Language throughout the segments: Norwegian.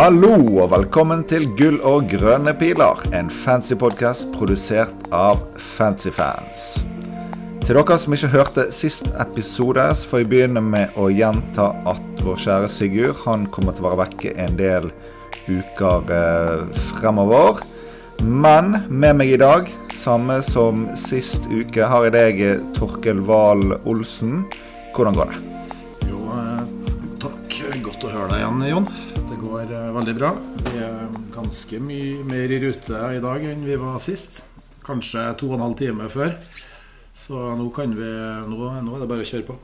Hallo og velkommen til Gull og grønne piler, en fancy podkast produsert av Fancyfans. Til dere som ikke hørte sist episode, så får jeg begynne med å gjenta at vår kjære Sigurd han kommer til å være vekke en del uker eh, fremover. Men med meg i dag, samme som sist uke, har jeg deg, Torkel Wahl Olsen. Hvordan går det? Jo, eh, takk. Godt å høre deg igjen, Jon. Går eh, veldig bra. Vi er ganske mye mer i rute i dag enn vi var sist. Kanskje to og en halv time før. Så nå kan vi Nå, nå er det bare å kjøre på.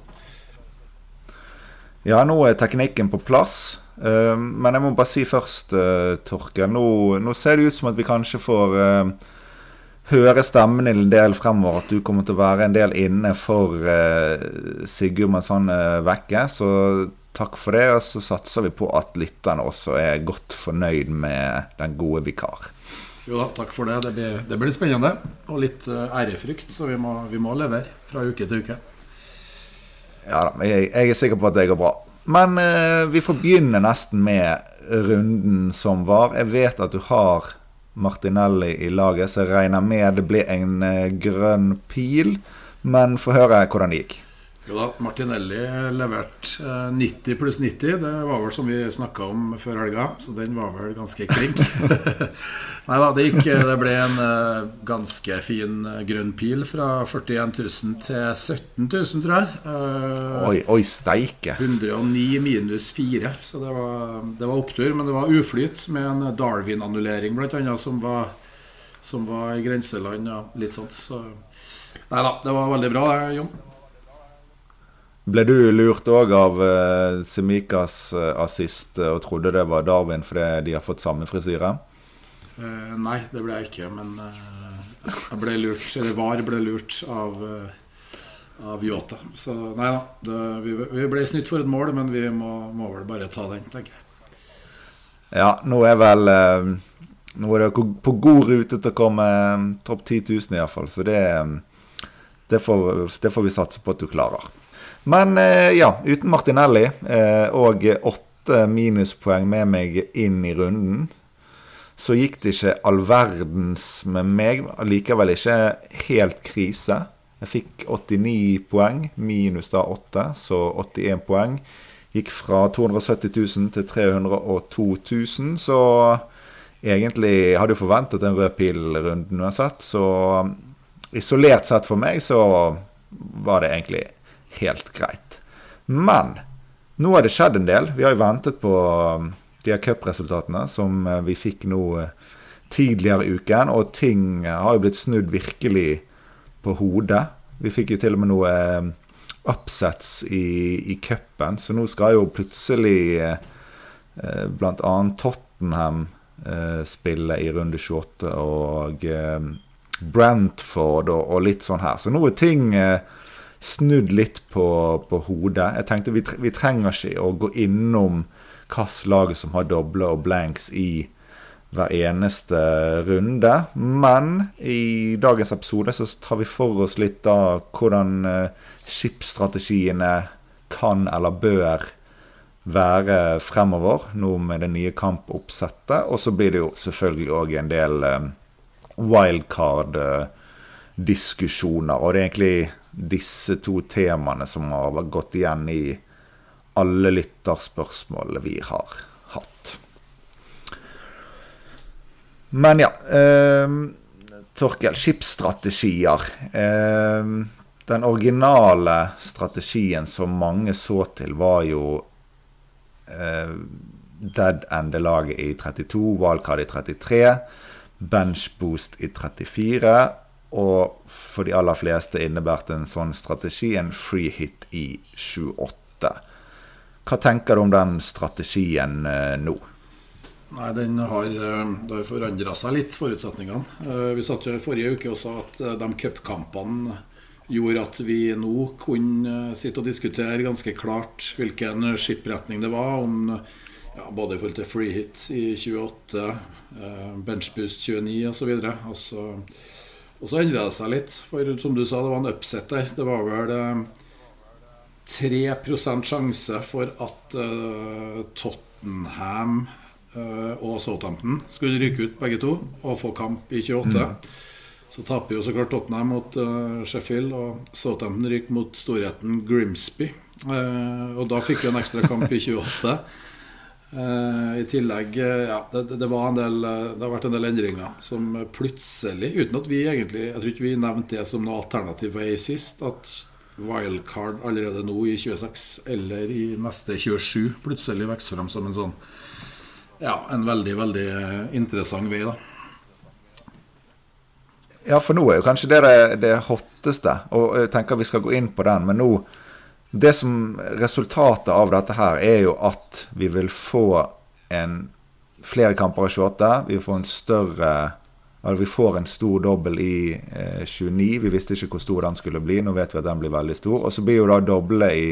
Ja, nå er teknikken på plass. Eh, men jeg må bare si først, uh, Torkel. Nå, nå ser det ut som at vi kanskje får høre stemmen en del fremover. At du kommer til å være en del inne for Sigurd mens han er vekke. Så takk for det. Og så satser vi på at lytterne også er godt fornøyd med den gode vikar. Jo da, takk for det. Det blir, det blir spennende. Og litt ærefrykt, så vi må, vi må levere fra uke til uke. Ja da, jeg, jeg er sikker på at det går bra. Men eh, vi får begynne nesten med runden som var. Jeg vet at du har Martinelli i laget, så jeg regner med det blir en eh, grønn pil. Men få høre hvordan det gikk. Jo da, Martinelli leverte eh, 90 pluss 90. Det var vel som vi snakka om før helga, så den var vel ganske klink. Nei da, det gikk Det ble en eh, ganske fin eh, grønn pil fra 41 000 til 17 000, tror jeg. Eh, Oi, oi, steike. 109 minus 4, så det var, det var opptur. Men det var uflyt med en Darwin-annullering, annet, som var, som var i grenseland og litt sånt. Så Nei da, det var veldig bra, Jon. Ble du lurt òg av uh, Semikas uh, assist uh, og trodde det var Darwin fordi de har fått samme frisyre? Uh, nei, det ble jeg ikke, men uh, jeg ble lurt, eller VAR ble lurt av, eh, av Yota. Så nei da, det, vi, vi ble snytt for et mål, men vi må, må vel bare ta den, tenker jeg. Ja, nå er vel eh, Nå er dere på god rute til å komme eh, topp 10 000 iallfall, så det, eh, det, får, det får vi satse på at du klarer. Men eh, ja, uten Martinelli eh, og åtte minuspoeng med meg inn i runden, så gikk det ikke all verdens med meg. Likevel ikke helt krise. Jeg fikk 89 poeng, minus da 8, så 81 poeng. Gikk fra 270 000 til 302 000, så egentlig hadde jeg forventet en rød pil-runden uansett. Så isolert sett for meg så var det egentlig helt greit. Men nå har det skjedd en del. Vi har jo ventet på um, de her cupresultatene som uh, vi fikk nå uh, tidligere i uken, og ting uh, har jo blitt snudd virkelig på hodet. Vi fikk jo til og med noe um, upsets i, i cupen, så nå skal jo plutselig bl.a. Tottenham spille i runde 28, og um, Brentford og, og litt sånn her. Så nå er ting snudd litt på, på hodet. Jeg tenkte vi, vi, trenger ikke å gå innom hvilket lag som har doble og blanks i hver eneste runde. Men i dagens episode så tar vi for oss litt da hvordan uh, skipsstrategiene kan eller bør være fremover, nå med det nye kampoppsettet. Og så blir det jo selvfølgelig òg en del um, wildcard uh, diskusjoner. Og det er egentlig disse to temaene som har gått igjen i alle lytterspørsmålene vi har hatt. Men ja eh, Torkel, skipsstrategier. Eh, den originale strategien som mange så til, var jo eh, dead end-laget i 32, wildcard i 33, bench boost i 34 og for de aller fleste innebærte en sånn strategi en free hit i 28. Hva tenker du om den strategien eh, nå? Nei, Den har, eh, har forandra seg litt, forutsetningene. Eh, vi satt jo forrige uke og sa at de cupkampene gjorde at vi nå kunne sitte og diskutere ganske klart hvilken skipretning det var. om ja, Både i forhold til free hit i 28, benchboost 29 osv. Og så og så endra det seg litt. For som du sa, det var en upset der. Det var vel eh, 3 sjanse for at eh, Tottenham og Southampton skulle ryke ut, begge to, og få kamp i 28. Mm. Så taper jo så klart Tottenham mot Sheffield, og Southampton ryker mot storheten Grimsby. og da fikk vi en ekstra kamp i 28. Uh, I tillegg ja, det, det, var en del, det har vært en del endringer som plutselig, uten at vi egentlig Jeg tror ikke vi nevnte det som noe alternativ vei sist, at wildcard allerede nå i 26 eller i neste 27 plutselig vokser frem som en sånn Ja, en veldig, veldig interessant vei, da. Ja, for nå er jo kanskje det det, det hotteste, og jeg tenker vi skal gå inn på den, men nå det som Resultatet av dette her er jo at vi vil få en flere kamper av 28. Vi får en større Altså vi får en stor dobbel i eh, 29. Vi visste ikke hvor stor den skulle bli. Nå vet vi at den blir veldig stor. Og så blir jo da doble i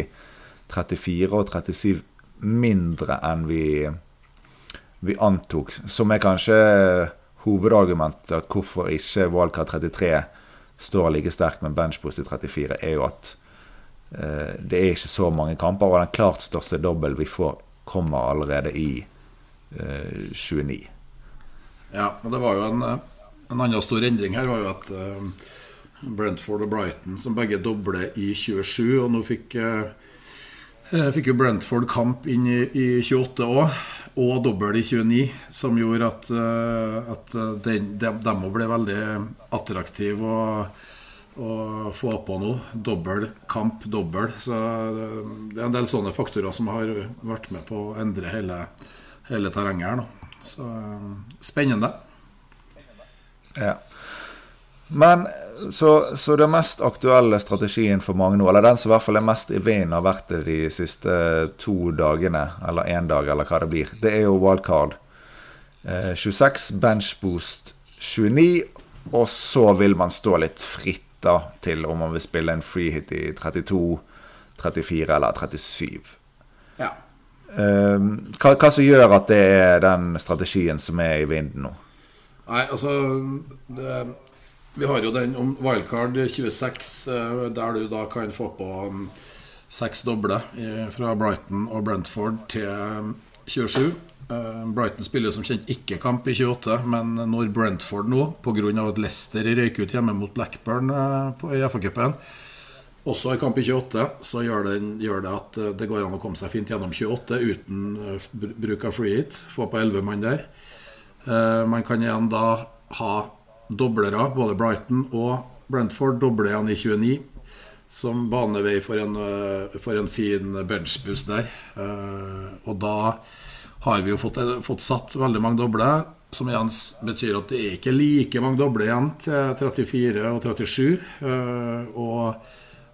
34 og 37 mindre enn vi, vi antok. Som er kanskje hovedargumentet at hvorfor ikke Wildcard 33 står like sterkt med benchpost i 34, er jo at det er ikke så mange kamper, og den klart største dobbel vi får, kommer allerede i 29. Eh, ja, og det var jo en, eh, en annen stor endring her var jo at Brentford og Brighton, som begge dobler i 27, og nå fikk fikk jo Brentford kamp inn i, i 28 òg, og dobbel i 29, som gjorde at, at den, de, de ble veldig attraktive. og å få på noe. Dobbel kamp, dobbel. Så det er en del sånne faktorer som har vært med på å endre hele, hele terrenget her. Da. Så spennende. Ja. Men så, så den mest aktuelle strategien for mange nå, eller den som i hvert fall er mest i vinden, har vært det de siste to dagene, eller én dag, eller hva det blir, det er jo wildcard. Eh, 26, benchboost 29, og så vil man stå litt fritt da, til om man vil spille en freehit i 32, 34 eller 37. Ja. Um, hva, hva, som gjør at det er den strategien som er i vinden nå? Nei, altså det, Vi har jo den om wildcard 26, eh, der du da kan få på um, seks doble fra Brighton og Brentford til 27. Eh, Brighton spiller som kjent ikke kamp i 28, men når Brentford nå, pga. at Leicester røyker ut hjemme mot Blackburn eh, i FA-cupen, også har kamp i 28, så gjør det, gjør det, at eh, det går an å komme seg fint gjennom 28 uten bruk av free hit. Få på 11 mann der. Man kan igjen da ha doblere, både Brighton og Brentford. Doble igjen i 29 som banevei for en, for en fin benchboost der. Og da har vi jo fått, fått satt veldig mange doble. Som igjen betyr at det er ikke like mange doble igjen til 34 og 37. Eh, og,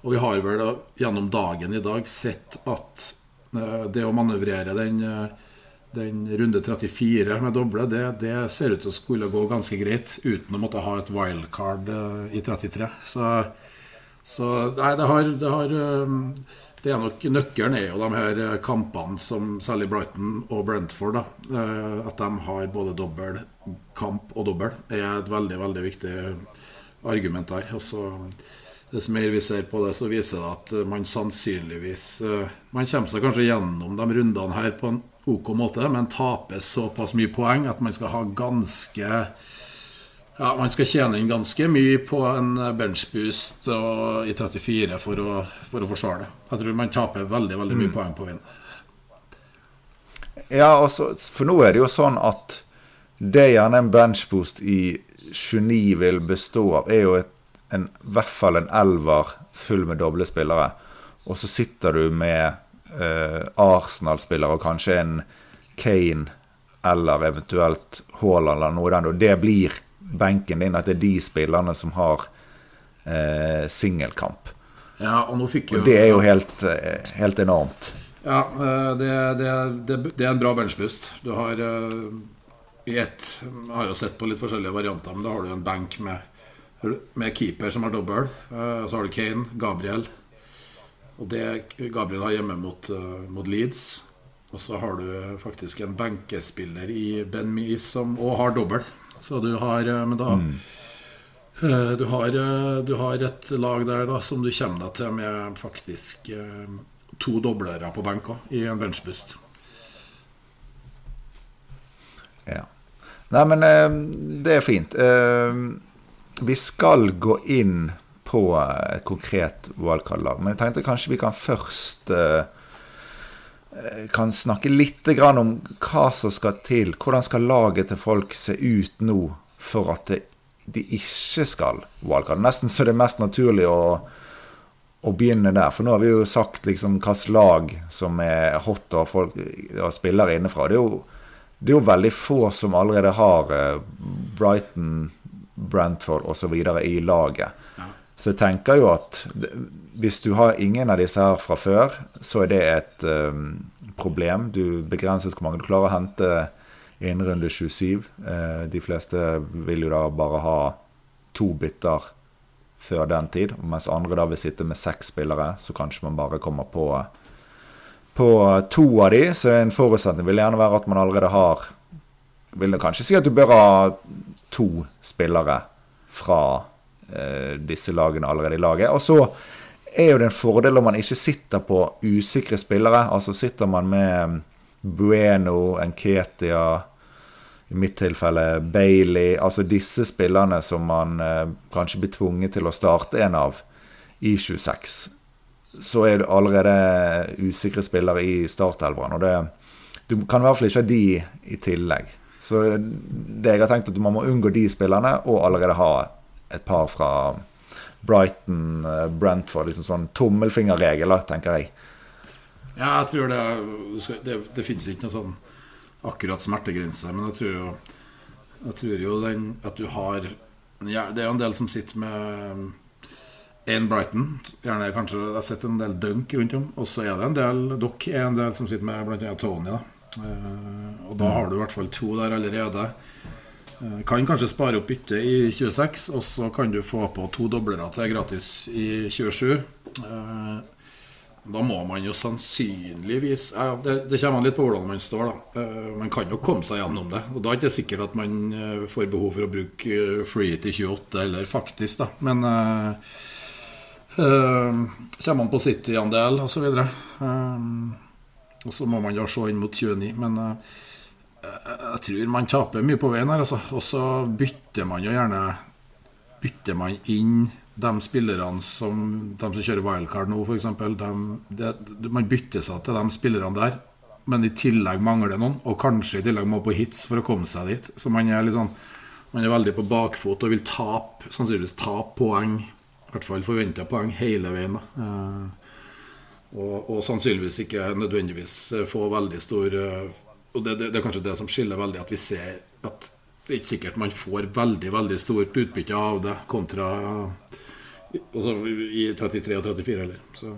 og vi har vel gjennom dagen i dag sett at eh, det å manøvrere den, eh, den runde 34 med doble, det, det, ser ut til å skulle gå ganske greit uten å måtte ha et wildcard i 33. Så, så nei, det har, det har det er nok Nøkkelen er jo de her eh, kampene som særlig Brighton og Brentford da, eh, At de har både dobbel kamp og dobbel, er et veldig veldig viktig argument der. Også, dess mer vi ser på det, så viser det at man sannsynligvis eh, Man kommer seg kanskje gjennom de rundene her på en OK måte, men taper såpass mye poeng at man skal ha ganske ja, Man skal tjene inn ganske mye på en benchboost i 34 for å, for å forsvare det. Jeg tror man taper veldig veldig mye mm. poeng på vind. Ja, altså, for nå er det jo sånn at det gjerne en benchboost i 29 vil bestå av, er jo et, en, i hvert fall en elver full med doble spillere. Og så sitter du med eh, Arsenal-spillere og kanskje en Kane eller eventuelt Haaland eller noe den, og det blir benken din, at det er de spillerne som har eh, singelkamp. Ja, og, nå fikk jo, og det er jo helt, eh, helt enormt. Ja, eh, det, det, det, det, er en bra benchboost. Du har eh, i ett har jo sett på litt forskjellige varianter, men da har du en benk med, med keeper som har dobbel. Så har du Kane, Gabriel. Og det Gabriel har hjemme mot, mot Leeds. Og så har du faktisk en benkespiller i Ben Mee som òg har dobbel. Så du har eh, Men da mm. Eh, du, har, eh, du har, et lag der da som du kommer deg til med faktisk to doblere på benka i en benchbust. Ja. Nei, men det er fint. Vi skal gå inn på et konkret wildcard-lag, men jeg tenkte kanskje vi kan først eh, kan snakke litt om hva som skal til. Hvordan skal laget til folk se ut nå for at de ikke skal valgkalle? Nesten så det er mest naturlig å, å begynne der. For nå har vi jo sagt liksom hvilket lag som er hot og folk og spillere innenfra. Det er jo det er jo veldig få som allerede har eh, Brighton, Brentford osv. i laget. Ja. Så jeg tenker jo at hvis du har ingen av disse her fra før, så er det et um, problem. Du begrenset hvor mange du klarer å hente innen runde 27. Uh, de fleste vil jo da bare ha to bytter før den tid. Mens andre da vil sitte med seks spillere, så kanskje man bare kommer på på to av de, så en forutsetning vil gjerne være at man allerede har Vil kanskje si at du bør ha to spillere fra eh, disse lagene allerede i laget. Og så er jo det en fordel om man ikke sitter på usikre spillere. Altså sitter man med Bueno, Enketia, i mitt tilfelle Bailey Altså disse spillerne som man eh, kanskje blir tvunget til å starte en av i 26 så er det allerede usikre spillere i startelveren. Og det, du kan i hvert fall ikke ha de i tillegg. Så det jeg har tenkt at man må unngå de spillerne, og allerede ha et par fra Brighton, eh, Brentford. liksom Sånn tommelfingerregel, tenker jeg. Ja, jeg tror det Det, det fins ikke noe sånn akkurat smertegrense, men jeg tror jo, jeg tror jo den, at du har ja, Det er jo en del som sitter med en Brighton. Gjerne kanskje Jeg har sett en del dunk rundt om. Og så er det en del Dere er en del som sitter med bl.a. Tony. Da. Uh, og da har du i hvert fall to der allerede. Uh, kan kanskje spare opp bytte i 26, og så kan du få på to doblere til gratis i 27. Uh, eh, da må man jo sannsynligvis det, kommer litt på hvordan man står, da. man kan jo komme seg gjennom det. Og da er det ikke sikkert at man får behov for å bruke free til 28, eller faktisk, da. Men Uh, kommer man på City-andel osv. så ehm, og så må man da se inn mot 29. Men uh, jeg tror man taper mye på veien her. Altså. Og så bytter man jo gjerne Bytter man inn de spillerne som De som kjører wildcard nå, f.eks. Man bytter seg til de spillerne der, men i tillegg mangler noen. Og kanskje i tillegg må på hits for å komme seg dit. Så man er, sånn, man er veldig på bakfot og vil tape, sannsynligvis tape poeng i hvert fall forventa poeng hele veien. Eh, og, og, sannsynligvis ikke nødvendigvis få veldig stor eh, Og det, det, det, er kanskje det som skiller veldig, at vi ser at det er ikke sikkert man får veldig veldig stort utbytte av det kontra altså, i 33 og 34 heller. Så,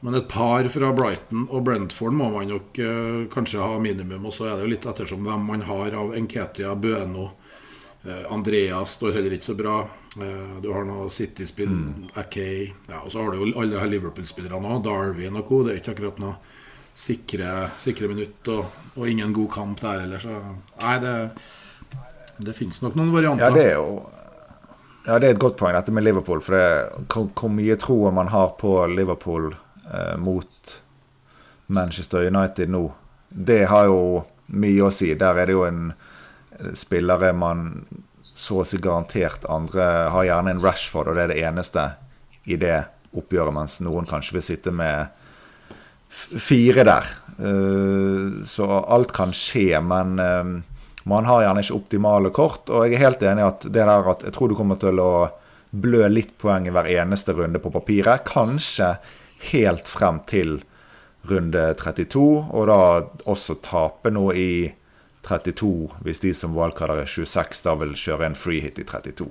men et par fra Brighton og Brentford må man nok eh, kanskje ha minimum. Og så er det jo litt ettersom hvem man har av Enketia, Bøno. eh, Andreas står heller ikke så bra. Eh, du har noe City-spill, mm. Akay ja, Og så har du jo alle Liverpool-spillerne òg. Darwin og co. Det er ikke akkurat noe sikre, sikre minutt og, og, ingen god kamp der heller. Så nei, det, det fins nok noen varianter. Ja, det er jo ja, det er et godt poeng, dette med Liverpool. For hvor, mye troen man har på Liverpool eh, mot Manchester United nå, det har jo mye å si. Der er det jo en eh, spillere man så å si garantert andre har gjerne en Rashford, og det er det eneste i det oppgjøret, mens noen kanskje vil sitte med fire der. Eh, så alt kan skje, men eh, man har gjerne ikke optimale kort. Og jeg er helt enig i at det der at jeg tror du kommer til å blø litt poeng i hver eneste runde på papiret. Kanskje helt frem til runde 32, og da også tape noe i 32 hvis de som valgkader er 26, da vil kjøre en free hit i 32.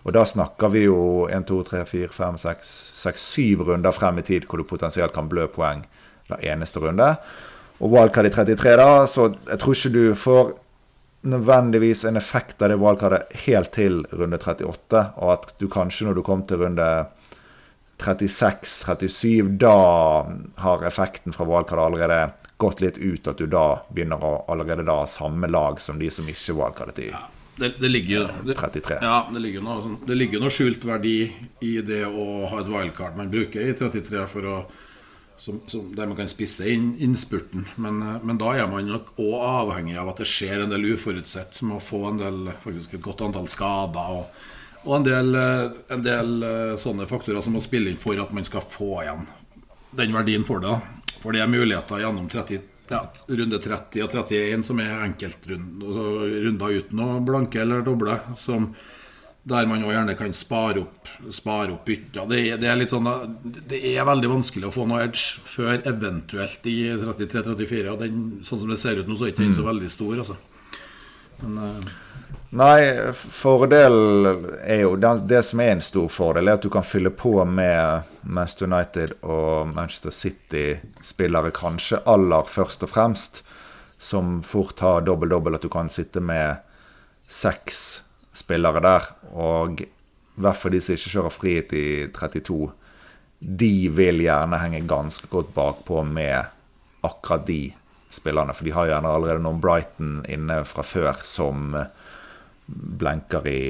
Og da snakker vi jo 1, 2, 3, 4, 5, 6, 6, 7 runder frem i tid hvor du potensielt kan blø poeng hver eneste runde. Og wildcard i 33, da, så jeg tror ikke du får nødvendigvis en effekt av det wildcardet helt til runde 38, og at du kanskje når du kom til runde 36-37, da har effekten fra wildcard allerede gått litt ut, at du da begynner å allerede da samme lag som de som ikke wildcardet i ja, det, det, ligger det, 33. Ja, det ligger, noe, sånn, det ligger noe skjult verdi i det å ha et wildcard man bruker i 33 for å som, som, der man kan spisse inn innspurten. Men, eh, men, da er man nok òg avhengig av at det skjer en del uforutsett. som å få en del, faktisk et godt antall skader. Og, og en, del, eh, en, del, eh, sånne faktorer som må spille inn for at man skal få igjen den verdien for det. For det er muligheter gjennom 30, ja, runde 30 og 31 som er enkeltrunder uten å blanke eller doble. Som, der man òg gjerne kan spare opp, spare opp bytter. Det, det, er litt sånn, det er veldig vanskelig å få noe edge før eventuelt i 33-34. Og den, sånn som det ser ut nå, så er ikke den så mm. veldig stor. Altså. Men, uh... Nei, fordelen er jo det, det, som er en stor fordel, er at du kan fylle på med Manchester United og Manchester City-spillere, kanskje aller først og fremst, som fort har dobbel-dobbel, at du kan sitte med seks spillere der. Og i hvert de som ikke kjører frihet i 32, de vil gjerne henge ganske godt bakpå med akkurat de spillerne. For de har gjerne allerede noen Brighton inne fra før som blenker i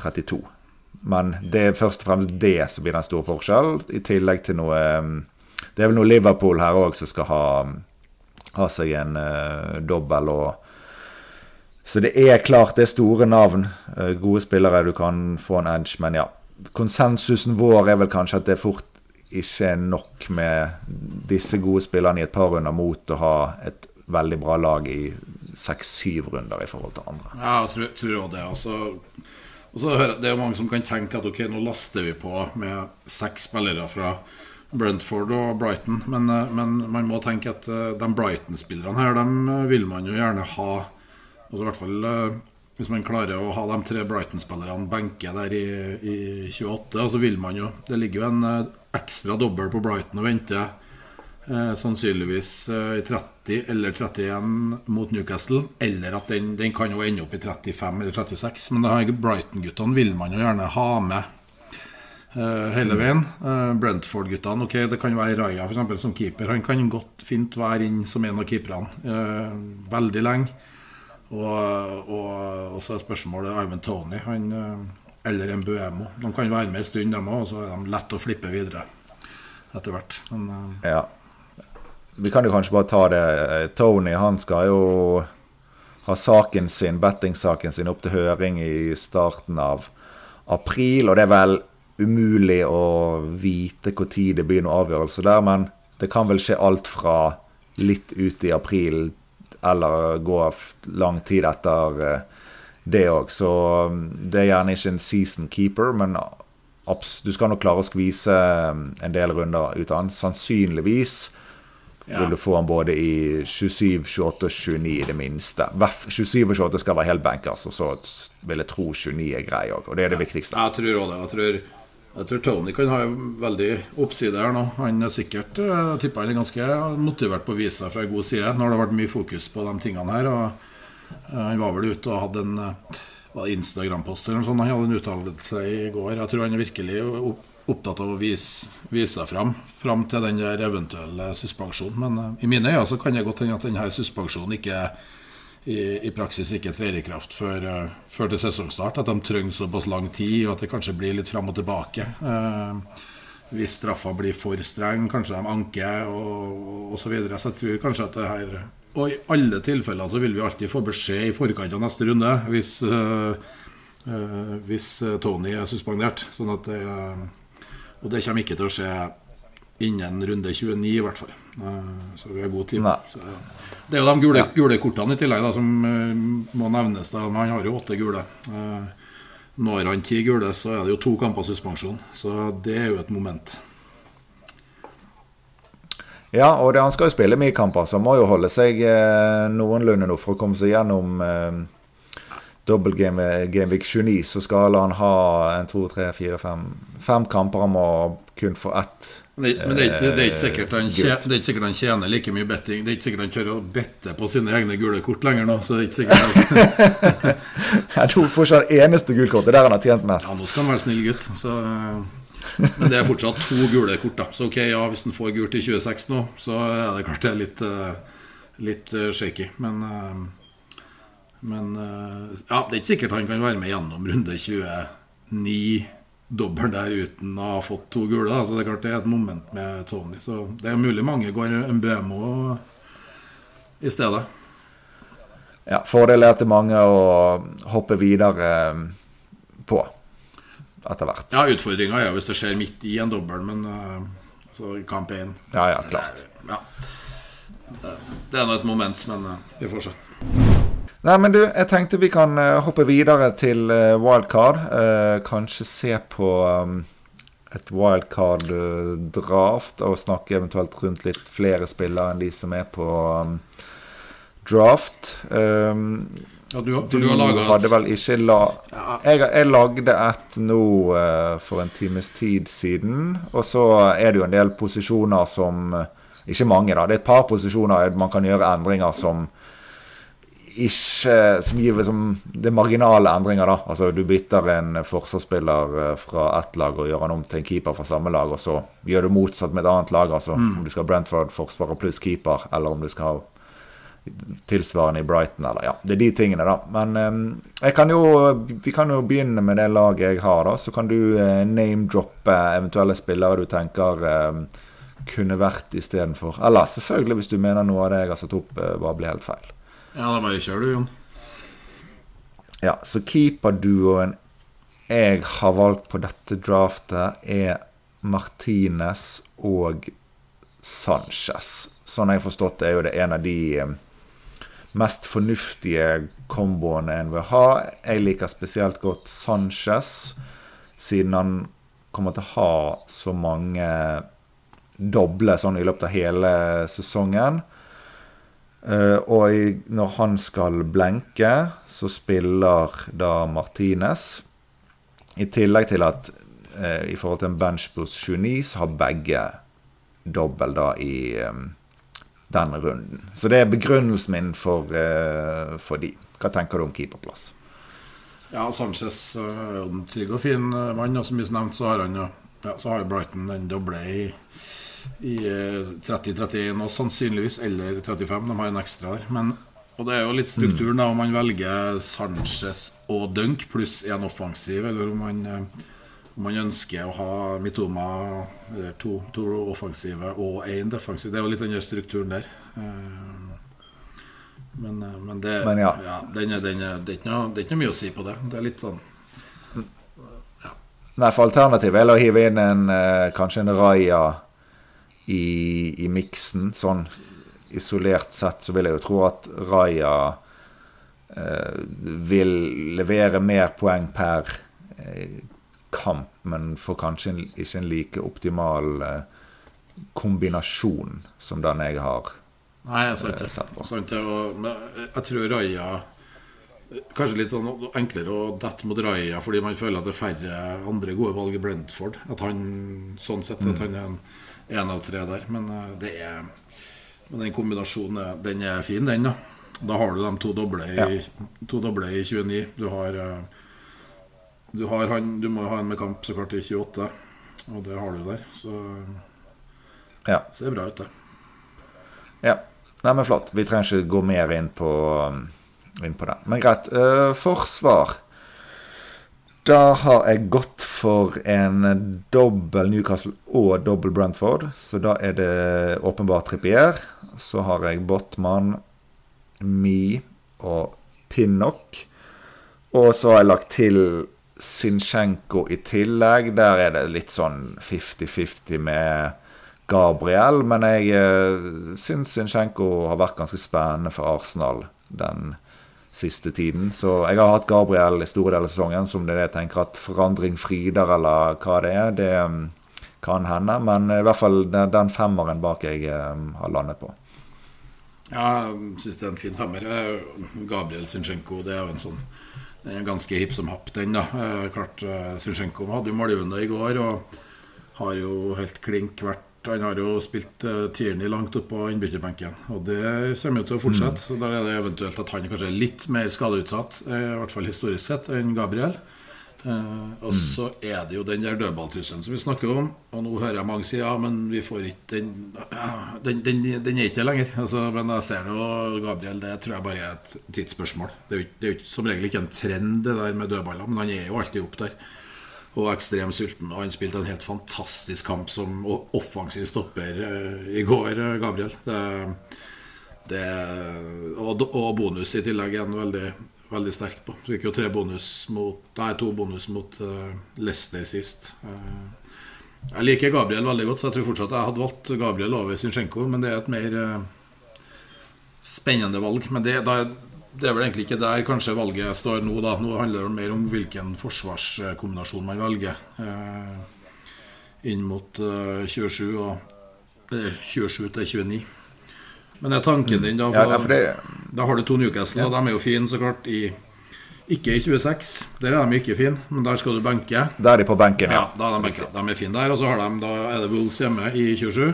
32. Eh, Men det er først og fremst det som blir den store forskjellen, i tillegg til noe Det er vel noe Liverpool her òg som skal ha, ha seg en uh, dobbel og så det er klart det er store navn. Eh, gode spillere, du kan få en edge. Men ja, konsensusen vår er vel kanskje at det fort ikke er nok med disse gode spillerne i et par runder mot å ha et veldig bra lag i seks-syv runder i forhold til andre. Ja, jeg tror, tror det. Altså, og så hører, det er mange som kan tenke at ok, nå laster vi på med seks spillere fra Brentford og Brighton. Men, eh, men man må tenke at eh, de Brighton-spillerne her, dem vil man jo gjerne ha Altså i hvert fall eh, hvis man klarer å ha de tre Brighton-spillerne benke der i, i 28, så vil man jo Det ligger jo en eh, ekstra dobbel på Brighton og venter. Eh, sannsynligvis eh, i 30 eller 31 mot Newcastle. Eller at den, den kan jo ende opp i 35 eller 36. Men Brighton-guttene vil man jo gjerne ha med hele veien. Brentford-guttene, ok, det kan være Raja for eksempel, som keeper. Han kan godt fint være inn som en av keeperne veldig lenge. Og, og, og så er spørsmålet Ivan Tony han, eh, eller en Buemo. De kan være med en stund, dem òg, og så er de lett å flippe videre etter hvert. Men, eh, ja. Vi kan jo kanskje bare ta det. Tony han skal jo ha saken sin, bettingsaken sin opp til høring i starten av april. Og det er vel umulig å vite når det blir noen avgjørelse der, men det kan vel skje alt fra litt ut i april eller gå lang tid etter eh, det òg. Så um, det er gjerne ikke en season keeper, men du skal nok klare å skvise um, en del runder ut av han. Sannsynligvis vil du få han både i 27, 28 og 29 i det minste. 27 og 28 skal være helt bankers, og så vil jeg tro 29 er grei òg. Og det er det viktigste. Jeg tror også det. Jeg tror jeg tror Tony kan ha veldig oppside her nå. Han er sikkert jeg eh, tipper han er ganske motivert på å vise seg fra god side. Nå har det vært mye fokus på de tingene her. Og eh, han var vel ute og hadde en eh, Instagram-post eller noe sånt. Han hadde en uttalelse i går. Jeg tror han er virkelig opptatt av å vise, vise seg fram Fram til den der eventuelle suspensjonen. Men i mine øyne så kan det godt hende at denne suspensjonen ikke er i, i, praksis ikke trer i kraft før, uh, før, til sesongstart. At de trenger såpass lang tid, og at det kanskje blir litt fram og tilbake. Uh, hvis straffa blir for streng, kanskje de anker og osv. Så, videre. så jeg tror kanskje at det her Og i alle tilfeller så vil vi alltid få beskjed i forkant av neste runde hvis, uh, hvis Tony er suspendert. Sånn at det, og det kommer ikke til å skje innen runde 29, i hvert fall. Så vi har god tid. Det er jo de gule, gule kortene i tillegg da, som uh, må nevnes. Da. Han har jo åtte gule. Uh, når han ti gule, så er det jo to kamper suspensjon. Så det er jo et moment. Ja, og det, han skal jo spille mye kamper, så han må jo holde seg eh, noenlunde nå for å komme seg gjennom eh, dobbel game, Gameweek 29. Så skal han ha en, to, tre, fire, fem, fem kamper. Han må kun få ett det, men det, det, det, er ikke sikkert han tjener, det er ikke sikkert han tjener like mye betting. Det er ikke sikkert han tør å bette på sine egne gule kort lenger nå. Så det er ikke sikkert Jeg tror fortsatt eneste gulkortet der han har tjent mest. Ja, nå skal han være snill gutt. Så, men det er fortsatt to gule kort. da Så ok, ja, hvis han får gult i 26 nå, så er det klart det er litt, eh, litt eh, shaky. Men, eh, men ja, det er ikke sikkert han kan være med gjennom runde 29 dobbelen der uten å ha fått to gule. Så det er klart det er et moment med Tony. Så det er mulig mange går en Bremo i stedet. Ja, Fordel er til mange å hoppe videre eh, på etter hvert. Ja, utfordringa er hvis det skjer midt i en dobbel, men uh, altså, kamp én. Ja, ja, klart. Ja. Det, er nå et moment, men uh, vi får se. Nei, men du, jeg tenkte vi kan uh, hoppe videre til uh, wildcard. Uh, kanskje se på um, et wildcard-draft og snakke eventuelt rundt litt flere spillere enn de som er på um, draft. Um, Ja, du, du, du hadde vel ikke la... Jeg, jeg lagde et nå eh, for en times tid siden. Og så er det jo en del posisjoner som eh, Ikke mange, da. Det er et par posisjoner man kan gjøre endringer som ikke Som gir liksom Det er marginale endringer, da. Altså du bytter en forsvarsspiller eh, fra ett lag og gjør han om til en keeper fra samme lag, og så gjør du motsatt med et annet lag. Altså om du skal ha Brentford forsvarer pluss keeper, eller om du skal ha tilsvarende i Brighton. Eller, ja, det er de tingene, da. Men eh, jeg kan jo, vi kan jo begynne med det laget jeg har, da. Så kan du eh, name-droppe eventuelle spillere du tenker eh, kunne vært istedenfor. Eller selvfølgelig, hvis du mener noe av det jeg har satt opp, eh, bare blir helt feil. Ja, da bare kjør du, Jon. Ja, så keeperduoen jeg har valgt på dette draftet, er Martinez og Sanchez. Sånn jeg har forstått det, er jo det en av de eh, mest fornuftige komboene en vil ha. Jeg liker spesielt godt Sanchez, siden han kommer til å ha så mange doble sånn i løpet av hele sesongen. Eh, og når han skal blenke, så spiller da Martinez. I tillegg til at eh, i forhold til en benchboost 29, så har begge dobbel da i eh, den runden. Så det er begrunnelsen min for, for de. Hva tenker du om keeperplass? Ja, Sanchez er en trygg og fin mann. Og som vi nevnte, så har han jo ja, så har Brighton den doble i, i eh, 30-31 og sannsynligvis, eller 35. De har en ekstra der. Men, og det er jo litt strukturen da, om man velger Sanchez og Dunk pluss én offensiv, eller om man, eh, om man ønsker å ha Mitoma eller to, to offensive og én defensiv. Det er jo litt den strukturen der. Eh, Men, eh, men det Men ja. den er, den er, det, er ikke noe, det er ikke noe mye å si på det. Det er litt sånn Nei, for alternativet er å hive inn en, eh, kanskje en Raja i, i miksen. Sånn isolert sett så vil jeg jo tro at Raja eh, vil levere mer poeng per eh, kamp, men får kanskje en, ikke en like optimal eh, kombinasjon som den jeg har. Nei, jeg sant. Eh, sett på. Sant jeg tror Raja Kanskje litt sånn enklere å dette mot Raja fordi man føler at det er færre andre gode valg i Brentford. At han sånn sett at han er en, en av tre der. Men eh, det er Men den kombinasjonen den er fin, den, da. Da har du de to doble i, to doble i 29. Du har eh, Du har han Du må ha en med kamp så klart i 28, og det har du der. Så Ja. ser bra ut, det. Ja. Nei, men flott. Vi trenger ikke gå mer inn på, inn på det. Men greit. Uh, forsvar. Da har jeg gått for en dobbel Newcastle og dobbel Brentford. Så da er det åpenbart Trippier. Så har jeg Botman, Mi og Pinnock. Og så har jeg lagt til Sinchenko i tillegg. Der er det litt sånn 50-50 med Gabriel. Men jeg uh, syns Sinchenko har vært ganske spennende for Arsenal den siste tiden. Så jeg har hatt Gabriel i store deler av sesongen, som det er det jeg tenker at forandring frider, eller hva det er. Det um, kan hende. Men i hvert fall den, femmeren bak jeg um, har landet på. Ja, jeg syns det er en fin femmer. Eh, Gabriel Zinchenko, det er jo en sånn Den er ganske hipp som happ, den, da. Eh, Klart eh, Zinchenko hadde jo målgivende i går og har jo helt klink vært Han har jo spilt uh, Tierney langt opp på innbytterbenken, og det kommer jo til å fortsette. Så da er det eventuelt at han kanskje er litt mer skadeutsatt, uh, i hvert fall historisk sett, enn Gabriel. Uh, og så er det jo den der dødballtrusselen som vi snakker om. Og nå hører jeg mange si ja, men vi får ikke den Den, den, den er ikke der lenger. Altså, men jeg ser det jo, Gabriel, det tror jeg bare er et tidsspørsmål. Det er jo det er jo som regel ikke en trend, det der med dødballer, men han er jo alltid opp der. Og ekstremt sulten. Og han spilte en helt fantastisk kamp som offensiv stopper eh, i går, eh, Gabriel. Det, det, og, og, bonus i tillegg er han veldig, veldig sterk på. Fikk jo tre bonus mot, nei, to bonus mot uh, Leicester sist. Uh, jeg liker Gabriel veldig godt, så jeg tror fortsatt jeg hadde valgt Gabriel over Zinchenko. Men det er et mer uh, spennende valg. Men det, da, det er vel egentlig ikke der kanskje valget står nå. da Nå handler det mer om hvilken forsvarskombinasjon man velger. Eh, inn mot eh, 27 og eh, 27 til 29. Men er tanken din, da. For, ja, det... Da har du to Newcastle, ja. og de er jo fine, så klart, i ikke i 26, der er de ikke fine, men der skal du benke. Der er de på benken, ja. ja da er de, benke. de er fine der. Og så har de, da er det Wolves hjemme i 27.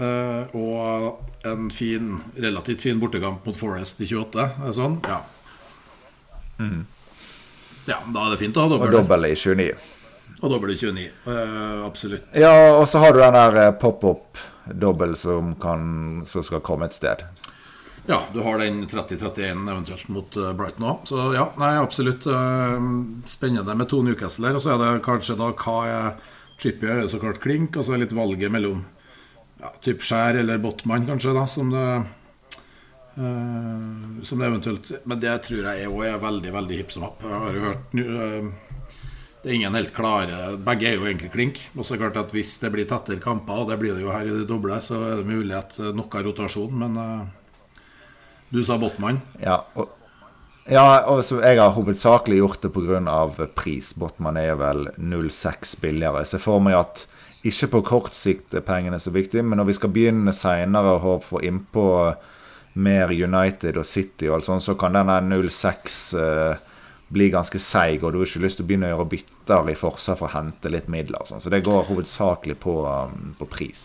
Uh, og en fin, relativt fin bortekamp mot Forest i 28. Er det sånn? Ja. Mm. Ja, Da er det fint å ha dobbel. Og dobbel i 29. Og dobbel i 29. Uh, absolutt. Ja, og så har du den der eh, pop-up-dobbel som, som, skal komme et sted. Ja, du har den 30-31 eventuelt mot Brighton òg. Så ja, nei, absolutt uh, spennende med to Newcastle her. Og så er det kanskje da hva er Chippy er jo så klart klink, og så er litt valget mellom ja, typ Skjær eller Botman, kanskje, da, som det, uh, som det eventuelt Men det tror jeg òg er veldig veldig hipp som happ. Jeg har jo hørt uh, Det er ingen helt klare Begge er jo egentlig klink. Og så klart at hvis det blir tettere kamper, og det blir det jo her i det doble, så er det mulighet noe rotasjon, men uh, du sa Botman? Ja, og ja, altså, jeg har hovedsakelig gjort det pga. pris. Botman er vel 0,6 billigere. Jeg ser for meg at ikke på kort sikt er pengene så viktig, men når vi skal begynne seinere å få innpå mer United og City og alt sånt, så kan denne 06 uh, bli ganske seig, og du har ikke lyst til å begynne å gjøre bytter i forsvar for å hente litt midler. Sånn. Så det går hovedsakelig på, um, på pris.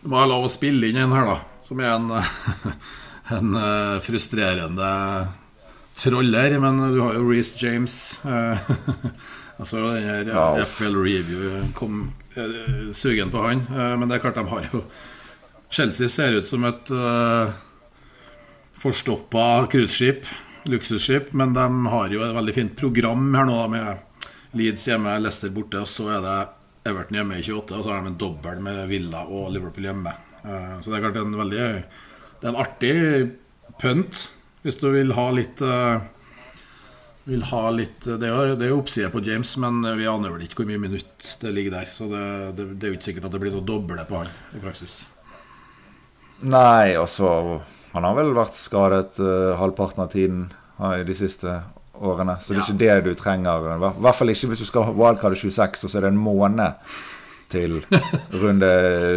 Du må ha lov å spille inn en her, da, som er en, en frustrerende troller. Men du har jo Reece James. Uh, altså den her ja. FL Review kom Eh, sugen på han. Eh, men det er klart de har jo Chelsea ser ut som et uh, forstoppa cruiseskip, luksusskip, men de har jo et veldig fint program her nå med Leeds hjemme, Leicester borte, og så er det Everton hjemme i 28, og så har de en dobbel med Villa og Liverpool hjemme. Uh, så det er klart en veldig Det er en artig pønt hvis du vil ha litt uh, vil ha litt Det er jo, det er på James, men vi aner vel ikke hvor mye minutt det ligger der. Så det, det, det er jo ikke sikkert at det blir noe doble på han i praksis. Nei, og så Han har vel vært skadet uh, halvparten av tiden i de siste årene. Så det er ja. ikke det du trenger. I hvert fall ikke hvis du skal ha wildcard 26, og så er det en måned til runde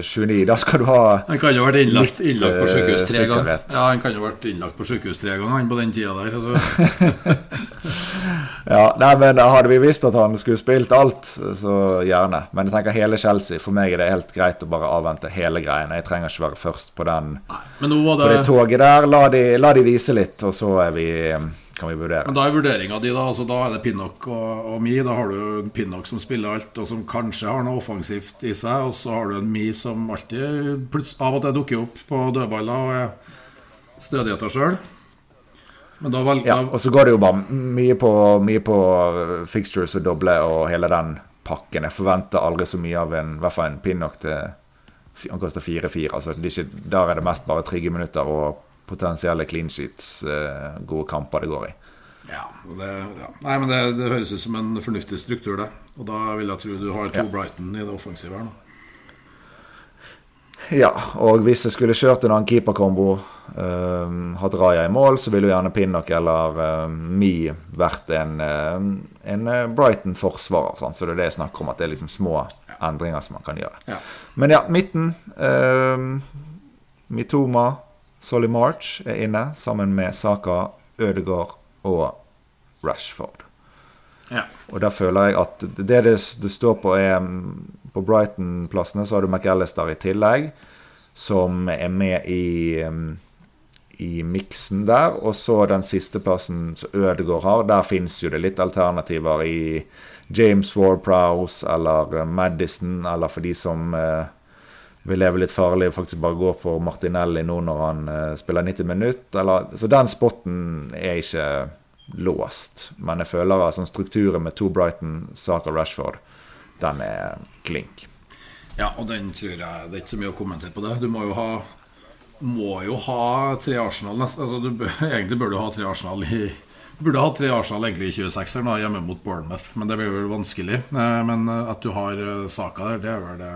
29. Da skal du ha Han kan jo ha vært innlagt, innlagt på sykehus tre ganger. Ja, han kan jo ha vært innlagt på sykehus tre ganger han på den tida der. Altså. ja, nei, men Hadde vi visst at han skulle spilt alt, så gjerne. Men jeg tenker hele Chelsea. For meg er det helt greit å bare avvente hele greien. Jeg trenger ikke være først på den nei, det... på det toget der. La de, la de vise litt, og så er vi kan vi vurdere. Men Da er vurderinga di, da. Altså, da er det Pinnock og, og Mi. Da har du Pinnock som spiller alt, og som kanskje har noe offensivt i seg. Og så har du en Mi som alltid av og til dukker opp på dødballer og er stødig etter sjøl. Ja, og så går det jo bare mye på, mye på uh, fixtures og doble og hele den pakken. Jeg forventer aldri så mye av en, i hvert fall en Pinnock til Han koster 4-4. Altså, der er det mest bare trygge minutter og potensielle clean sheets, eh, gode kamper det går i. Ja, det, ja. Nei, men det, det, høres ut som en fornuftig struktur, det. Og da vil jeg tro du har to ja. Brighton i det offensive her nå. Ja, og hvis jeg skulle kjørt en annen keeperkombo, uh, hatt Raja i mål, så ville jo gjerne Pinnock eller uh, Mi vært en, uh, en Brighton-forsvarer. Sånn. Så det er det jeg snakker om, at det er liksom små endringer som man kan gjøre. Ja. Men ja, midten. Mitoma, Solly March er inne sammen med Saka, Ødegaard og Rashford. Ja. Og der føler jeg at det det, det står på, er På Brighton-plassene så har du McAllister i tillegg, som er med i i miksen der. Og så den siste plassen som Ødegaard har. Der fins jo det litt alternativer i James Ward-Prowse eller Madison, eller for de som eh, vil lever litt farlig og faktisk bare gå for Martinelli nå når han uh, spiller 90 minutter. Så den spotten er ikke låst. Men jeg føler at sånn strukturen med to Brighton, Saka Rashford, den er klink. Ja, og den tror jeg Det er ikke så mye å kommentere på det. Du må jo ha må jo ha tre Arsenal altså, du, Egentlig bør du ha tre Arsenal i burde ha tre Arsenal egentlig i 26-eren hjemme mot Bournemouth, men det blir vel vanskelig. Eh, men at du har eh, Saka der, det er vel det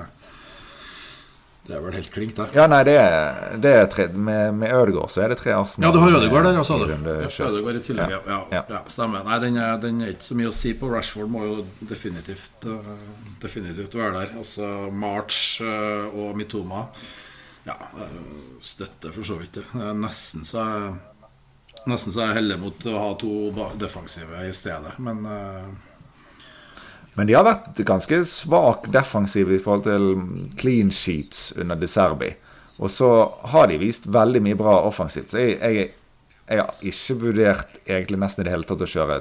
det er vel helt klink der. Ja, nei, det er, det er tre, med, med Ødegaard så er det tre Arsenal. Ja, du har Ødegaard der, sa du. Ødegaard i tillegg, ja. Ja, ja. ja. Stemmer. Nei, den er, den er, ikke så mye å si på. Rashford må jo definitivt, uh, definitivt være der. Altså March uh, og Mitoma Ja, uh, støtter for så vidt det. Nesten så er Nesten så jeg heller mot å ha to defensive i stedet, men men de har vært ganske svak defensive i forhold til clean sheets under De Serbi. Og så har de vist veldig mye bra offensivt. Så jeg, jeg, jeg har ikke vurdert egentlig nesten i det hele tatt å kjøre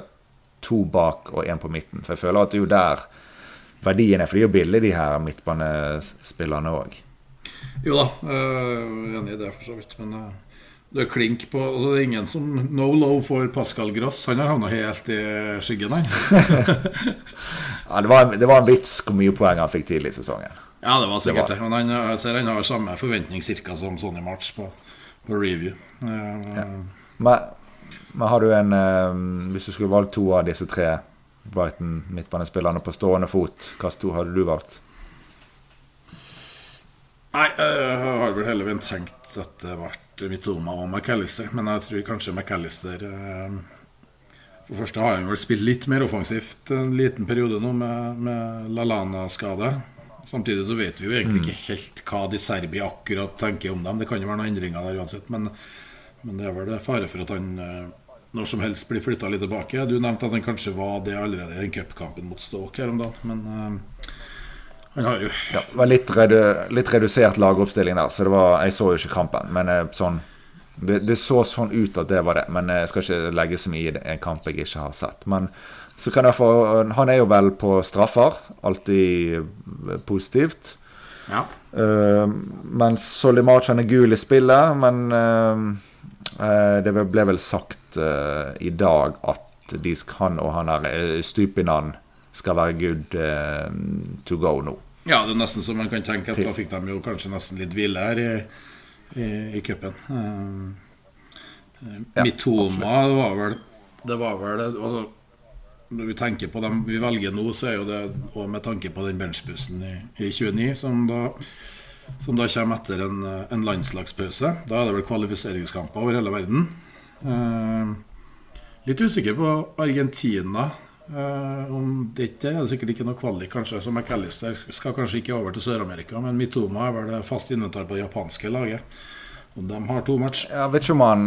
to bak og én på midten. For jeg føler at det er jo der verdien er. For de er jo billige, de her midtbanespillerne òg. Jo da, er enig i det for så vidt. Men uh, det er klink på altså Det er ingen som No low for Pascal Gross. Han har havna helt i skyggen, han. Ja, det, var, det var en vits hvor mye poeng han fikk tidlig i sesongen. Ja, det var sikkert det. Men han, jeg ser han har samme forventning cirka som Sonny March på, på review. Uh, ja. men, men, har du en uh, Hvis du skulle valgt to av disse tre Brighton midtbanespillerne på stående fot, hvilke to hadde du valgt? Nei, jeg har vel veien tenkt at det ble Mitoma og McAllister, men jeg tror kanskje McAllister uh, for det første har han vel spilt litt mer offensivt en liten periode nå med, med Lalana-skade. Samtidig så vet vi jo egentlig ikke helt hva de Serbia akkurat tenker om dem. Det kan jo være noen endringer der uansett, men, men det er vel det fare for at han eh, når som helst blir flytta litt tilbake. Du nevnte at han kanskje var det allerede i den cupkampen mot Stoke her om dagen, men uh, han har jo ja, Det var litt, redu litt redusert lagoppstilling der, så var, jeg så jo ikke kampen. Men uh, sånn det, det, så sånn ut at det var det, men jeg skal ikke legge så mye i det, en kamp jeg ikke har sett. Men så kan jeg få Han er jo vel på straffer. Alltid positivt. Ja. Uh, mens Solimarchan er gul i spillet, men uh, det ble vel sagt uh, i dag at de, han og han der Stupinan skal være good to go nå. Ja, det er nesten så man kan tenke at da fikk de jo kanskje nesten litt hvile her. i i, i cupen. Uh, ja, Mitoma var vel Det var vel altså, Når vi tenker på dem vi velger nå, så er jo det og med tanke på den benchbussen i, i 29, som da, som da kommer etter en, en, landslagspause. Da er det vel kvalifiseringskamper over hele verden. Eh, litt usikker på Argentina. Uh, om dette er det sikkert ikke noe kvalik, kanskje. Så McAllister skal kanskje ikke over til Sør-Amerika, men Mitoma er vel fast inventar på det japanske laget. Og de har to match. Jeg vet ikke om han,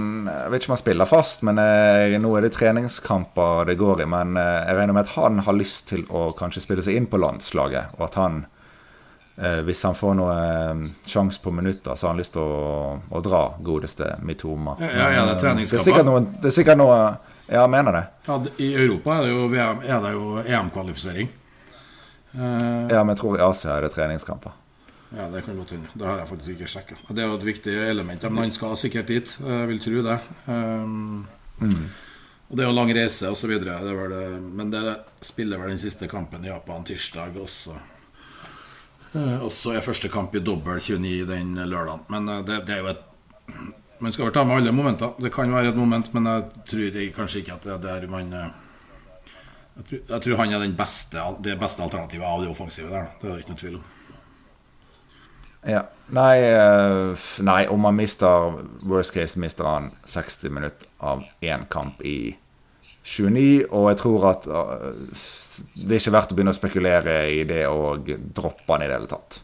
vet ikke om han spiller fast, men jeg, nå er det treningskamper det går i. Men eh, jeg regner med at han har lyst til å kanskje spille seg inn på landslaget, og at han eh, hvis han får noe eh, sjanse på minutter, så har han lyst til å, å dra godeste Mitoma. Ja, ja, det er treningskamper. Det er sikkert noe, det er sikkert noe ja, mener det. Ja, I Europa er det jo, jo EM-kvalifisering. Uh, ja, men jeg tror i Asia er det treningskamper. Ja, Det kan godt hende. Det har jeg faktisk ikke sjekka. Det er jo et viktig element. Men han skal sikkert dit, jeg vil tro det. Um, mm. Og Det er jo lang reise osv. Men det spiller vel den siste kampen i Japan tirsdag også. Uh, også er første kamp i dobbel 29 den lørdagen. Men det, det er jo et man skal vel ta med alle momenter. Det kan være et moment, men jeg tror jeg, kanskje ikke at det er der man eh, jeg tror, jeg tror, han er beste, det beste alternativet av det offensive der. Det er det ikke noe tvil om. Ja. Nei, eh, nei, om han mister Worst case mister han 60 minutter av én kamp i 29, og jeg tror at uh, det er ikke verdt å begynne å spekulere i det og droppe han i det hele tatt.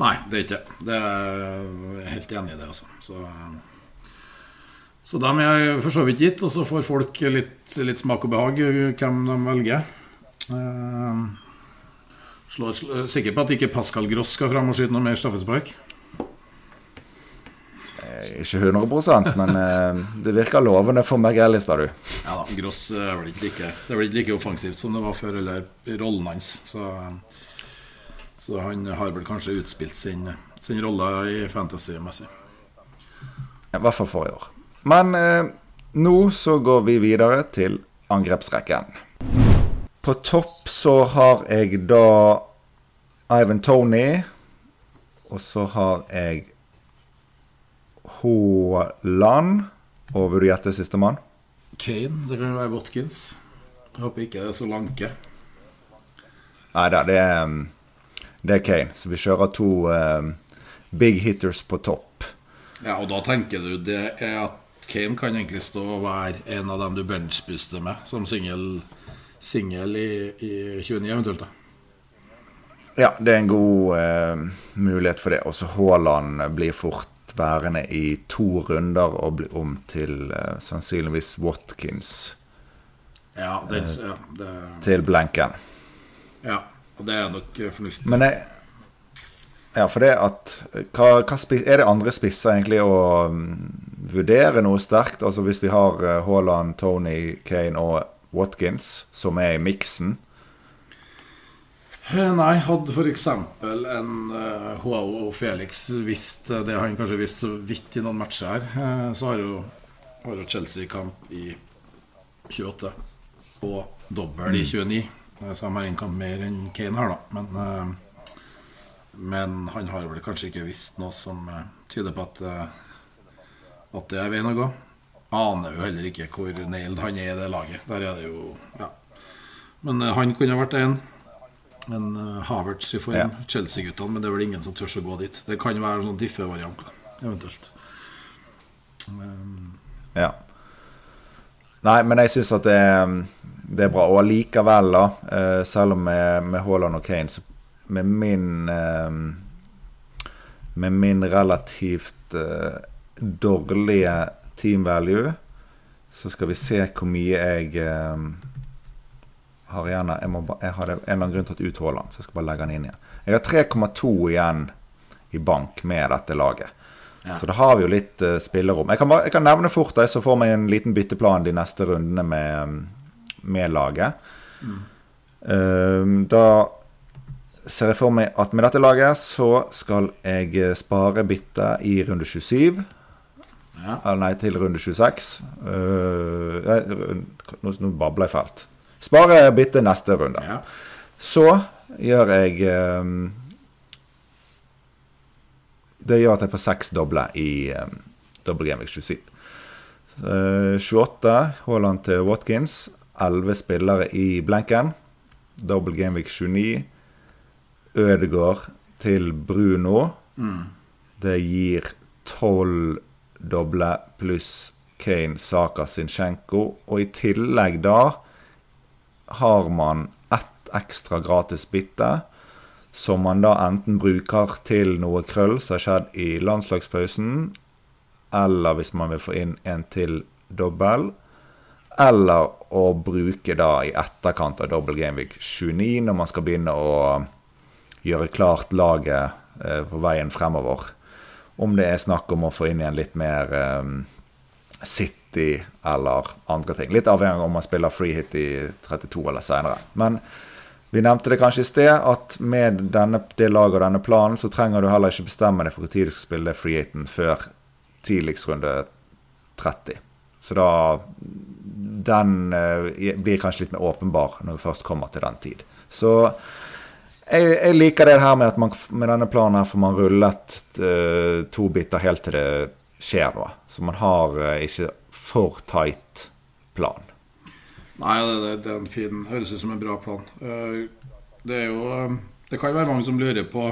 Nei, det er ikke det. Jeg er helt enig i det, altså. Så, så dem er for så vidt gitt, og så får folk litt, litt smak og behag hvem de velger. Uh, slår, sikker på at ikke Pascal Gross skal fram og skyte noe mer straffespark? Ikke 100% men det virker lovende for meg ellers, da, du. Ja da, Gross er vel ikke like, det er vel ikke like offensivt som det var før, eller rollen hans. Så så han har vel kanskje utspilt sin, sin rolle i fantasy-messig. I hvert fall forrige år. Men eh, nå så går vi videre til angrepsrekken. På topp så har jeg da Ivan Tony. Og så har jeg Haaland. Og vil du gjette sistemann? Kane. Det kan være Watkins. Jeg håper ikke det er så lanke. Nei da, det er, um, det er Kane. Så vi kjører to um, big hitters på topp. Ja, og da tenker du det er at Kane kan egentlig stå og være en av dem du benchbooster med som singel singel i, i 29 eventuelt. da Ja, det er en god eh, mulighet for det. Og så Haaland blir fort værende i to runder og blir om til eh, sannsynligvis Watkins Ja, det, ja, det, til blenken. ja, og det er nok eh, fornuftig. Men jeg Ja, for det at hva, hva spis, Er det andre spisser egentlig å mm, vurdere noe sterkt? Altså hvis vi har eh, Haaland, Tony, Kane og Watkins, som er i miksen. Eh, Nei, hadde f.eks. en uh, og Felix visst det han kanskje visste så vidt i noen matcher her, uh, så har jo, har jo Chelsea kamp i 28 og dobbel i 29. Eh, de har en mer enn Kane har, da. Men, eh, men han har vel kanskje ikke visst noe som eh, tyder på at, at det er veien å gå. Aner jo heller ikke hvor nailed han er i det laget. Der er det jo Ja. Men han kunne ha vært en. En Havertz i form. Ja. Chelsea-guttene. Men det er vel ingen som tør å gå dit. Det kan være en sånn diffe-variant, eventuelt. Men, Ja. Nei, men jeg syns at det, det er bra. Og allikevel, da, eh, selv om med, med Haaland og Kane, så med min eh, Med min relativt eh, dårlige team value, så skal vi se hvor mye jeg har igjen Jeg, må, jeg hadde en eller annen grunn tatt ut Haaland, så jeg skal bare legge han inn igjen. Jeg har 3,2 igjen i bank med dette laget. Ja. Så da har vi jo litt uh, spillerom. Jeg kan, bare, jeg kan nevne fort, da, så får meg en liten bytteplan de neste rundene med, med laget. Eh, da ser jeg for meg at med dette laget så skal jeg eh, spare bytte i runde 27. ja. Eller nei, til runde 26. Uh, nei, nå, nå babler jeg fælt. Spare bytte neste runde. ja. Så gjør jeg um, Det gjør at jeg får seks doble i um, Double Game 27. Uh, 28 Haaland til Watkins. 11 spillere i blenken. Double Game Week 29. Ødegaard til Bruno. Det gir 12 doble pluss Kane, Saka, Zinchenko. Og i tillegg da har man ett ekstra gratis bytte, som man da enten bruker til noe krøll som har skjedd i landslagspausen, eller hvis man vil få inn en til dobbel, eller å bruke da i etterkant av Double Game Week 29, når man skal begynne å gjøre klart laget eh, på veien fremover. Om det er snakk om å få inn igjen litt mer eh, City eller andre ting. Litt avhengig av om man spiller free hit i 32 eller senere. Men vi nevnte det kanskje i sted, at med denne, det laget og denne planen, så trenger du heller ikke bestemme deg for når du skal spille free hiten før tidligst runde 30. Så da Den eh, blir kanskje litt mer åpenbar når vi først kommer til den tid. Så jeg, jeg liker det her med at man med denne planen her får man rullet eh, to biter helt til det skjer noe. Så man har eh, ikke for tight plan. Nei, det, det, er en fin Høres ut som en bra plan. Det er jo Det kan være mange som lurer på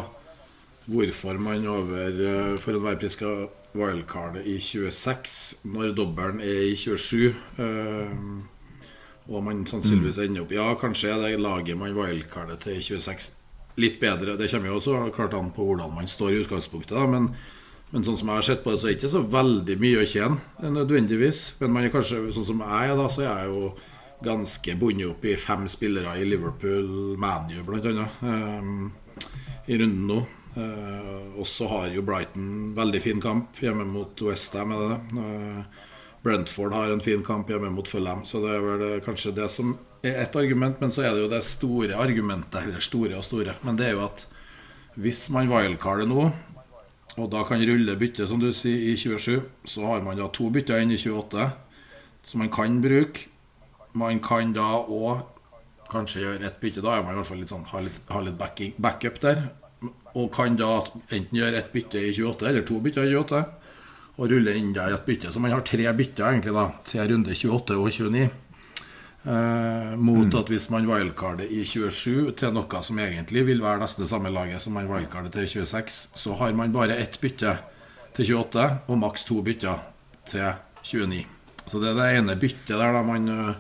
hvorfor man over for enhver pris skal wildcarde i 26 når dobbelen er i 27. eh, Og man sannsynligvis ender opp Ja, kanskje er det laget man wildcarder til i 26 litt bedre. Det kommer jo også klart an på hvordan man står i utgangspunktet, da, men men sånn som jeg har sett på det, så er det ikke så veldig mye å tjene eh, nødvendigvis. Men man er kanskje, sånn som jeg er, da, så er jeg jo ganske bundet opp i fem spillere i Liverpool, ManU bl.a. Um, i runden nå. Eh, og så har jo Brighton veldig fin kamp hjemme mot Westham. det? Eh, Brentford har en fin kamp hjemme mot Fulham, så det er vel det, kanskje det som er ett argument. Men så er det jo det store argumentet, eller store og store, men det er jo at hvis man wildcarder nå og da kan rulle bytte, som du sier, i 27. Så har man da to bytter inn i 28. som man kan bruke. Man kan da òg kanskje gjøre et bytte. Da er man i hvert fall litt sånn, har litt, har litt backing, backup der. Og kan da enten gjøre et bytte i 28 eller to bytter i 28. Og rulle inn der et bytte. Så man har tre bytter egentlig da til runde 28 og 29. Eh, mot mm. at hvis man wildcarder i 27 til noe som egentlig vil være nesten det samme laget som man wildcarder til 26, så har man bare ett bytte til 28 og maks to bytter til 29. Så det er det ene byttet der da man uh,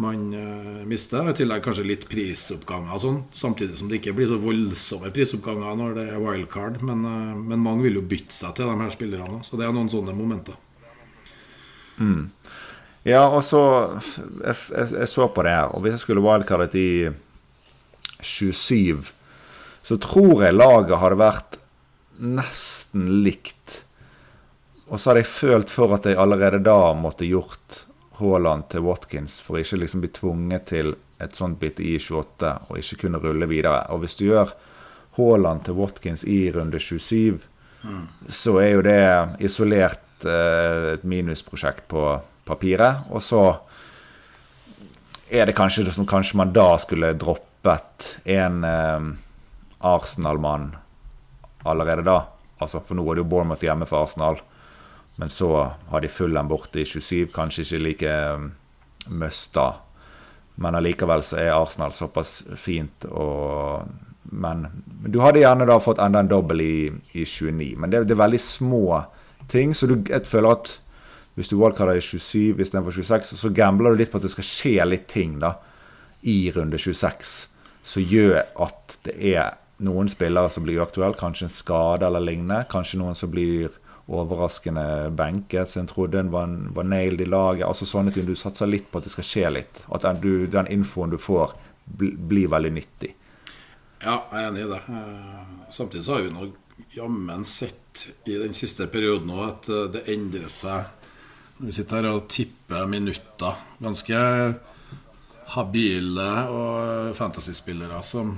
man uh, mister. I tillegg kanskje litt prisoppganger, sånn, samtidig som det ikke blir så voldsomme prisoppganger når det er wildcard. Men, uh, men mange vil jo bytte seg til de her spillerne. Så det er noen sånne momenter. Mm. Ja, og så jeg, jeg, jeg, så på det her, og hvis jeg skulle wildcardet i 27, så tror jeg laget hadde vært nesten likt. Og så hadde jeg følt for at jeg allerede da måtte gjort Haaland til Watkins for ikke liksom bli tvunget til et sånt bit i 28 og ikke kunne rulle videre. Og hvis du gjør Haaland til Watkins i runde 27, mm. så er jo det isolert eh, et minusprosjekt på papiret. Og så er det kanskje som kanskje man da skulle droppet en eh, Arsenal-mann allerede da. Altså, for nå er det jo Bournemouth hjemme for Arsenal. Men så har de Fulham borte i 27, kanskje ikke like um, da. Men allikevel så er Arsenal såpass fint og Men du hadde gjerne da fått enda en dobbel i, i 29. Men det, det, er veldig små ting, så du, jeg føler at hvis du wildcarder i 27 istedenfor 26, så gambler du litt på at det skal skje litt ting da i runde 26 som gjør at det er noen spillere som blir aktuelle, kanskje en skade eller lignende. Kanskje noen som blir overraskende benket, så en trodde en var, var nailed i laget. altså sånne ting. Du satser litt på at det skal skje litt. At du, den infoen du får, blir veldig nyttig. Ja, jeg er enig i det. Eh, samtidig så har vi nå jammen sett i den siste perioden òg at eh, det endrer seg. Når vi sitter her og tipper minutter. Ganske habile og fantasyspillere som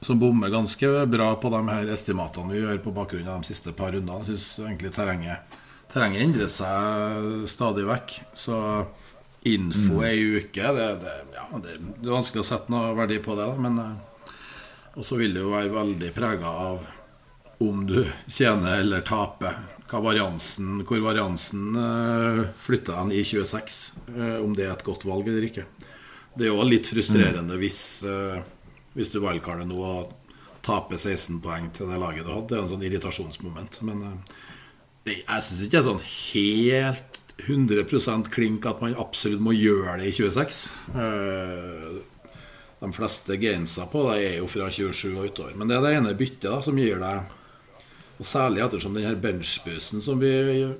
som bommer ganske bra på de her estimatene vi gjør på bakgrunn av de siste par rundene. Jeg syns egentlig terrenget, terrenget endrer seg stadig vekk. Så info mm. ei uke det, det, ja, det, er vanskelig å sette noe verdi på det. Men eh, Og så vil det jo være veldig prega av om du tjener eller taper. Hva variansen, hvor variansen uh, flytter den i 26. Uh, om det er et godt valg eller ikke. Det er jo litt frustrerende mm. hvis hvis du wildcarder nå og taper 16 poeng til det laget du hadde. Det er en sånn irritasjonsmoment. Men jeg syns ikke det er sånn helt 100% klink at man absolutt må gjøre det i 26. Eh, de fleste gainsa på det er jo fra 27 og utover. Men det er det ene byttet da, som gir deg og Særlig ettersom denne benchbusen som vi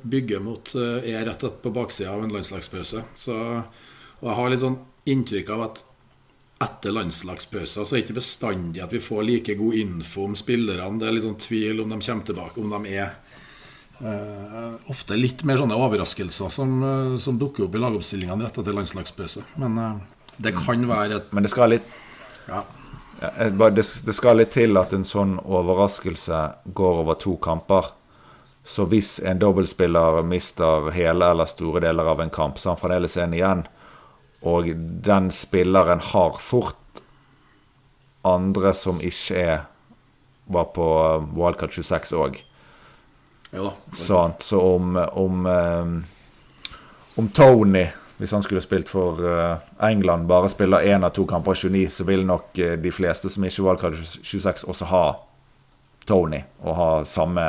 bygger mot, eh, er rett på baksida av en landslagspause. Så, og jeg har litt sånn inntrykk av at etter landslagspauser så er det ikke bestandig at vi får like god info om spillerne. Det er litt sånn tvil om de kommer tilbake, om de er uh, Ofte litt mer sånne overraskelser som, uh, som dukker opp i lagoppstillingene rett etter landslagspause. Men uh, det kan være et Men det skal litt ja. Ja, det, det skal litt til at en sånn overraskelse går over to kamper. Så hvis en dobbeltspiller mister hele eller store deler av en kamp, så har han fremdeles en igjen og den spilleren har fort andre som ikke er var på Wildcard 26 òg. Ja, sånn, så om, om, eh, om Tony hvis han skulle spilt for eh, England, bare spiller én av to kamper i 29, så vil nok eh, de fleste som ikke valgte 26, også ha Tony og ha samme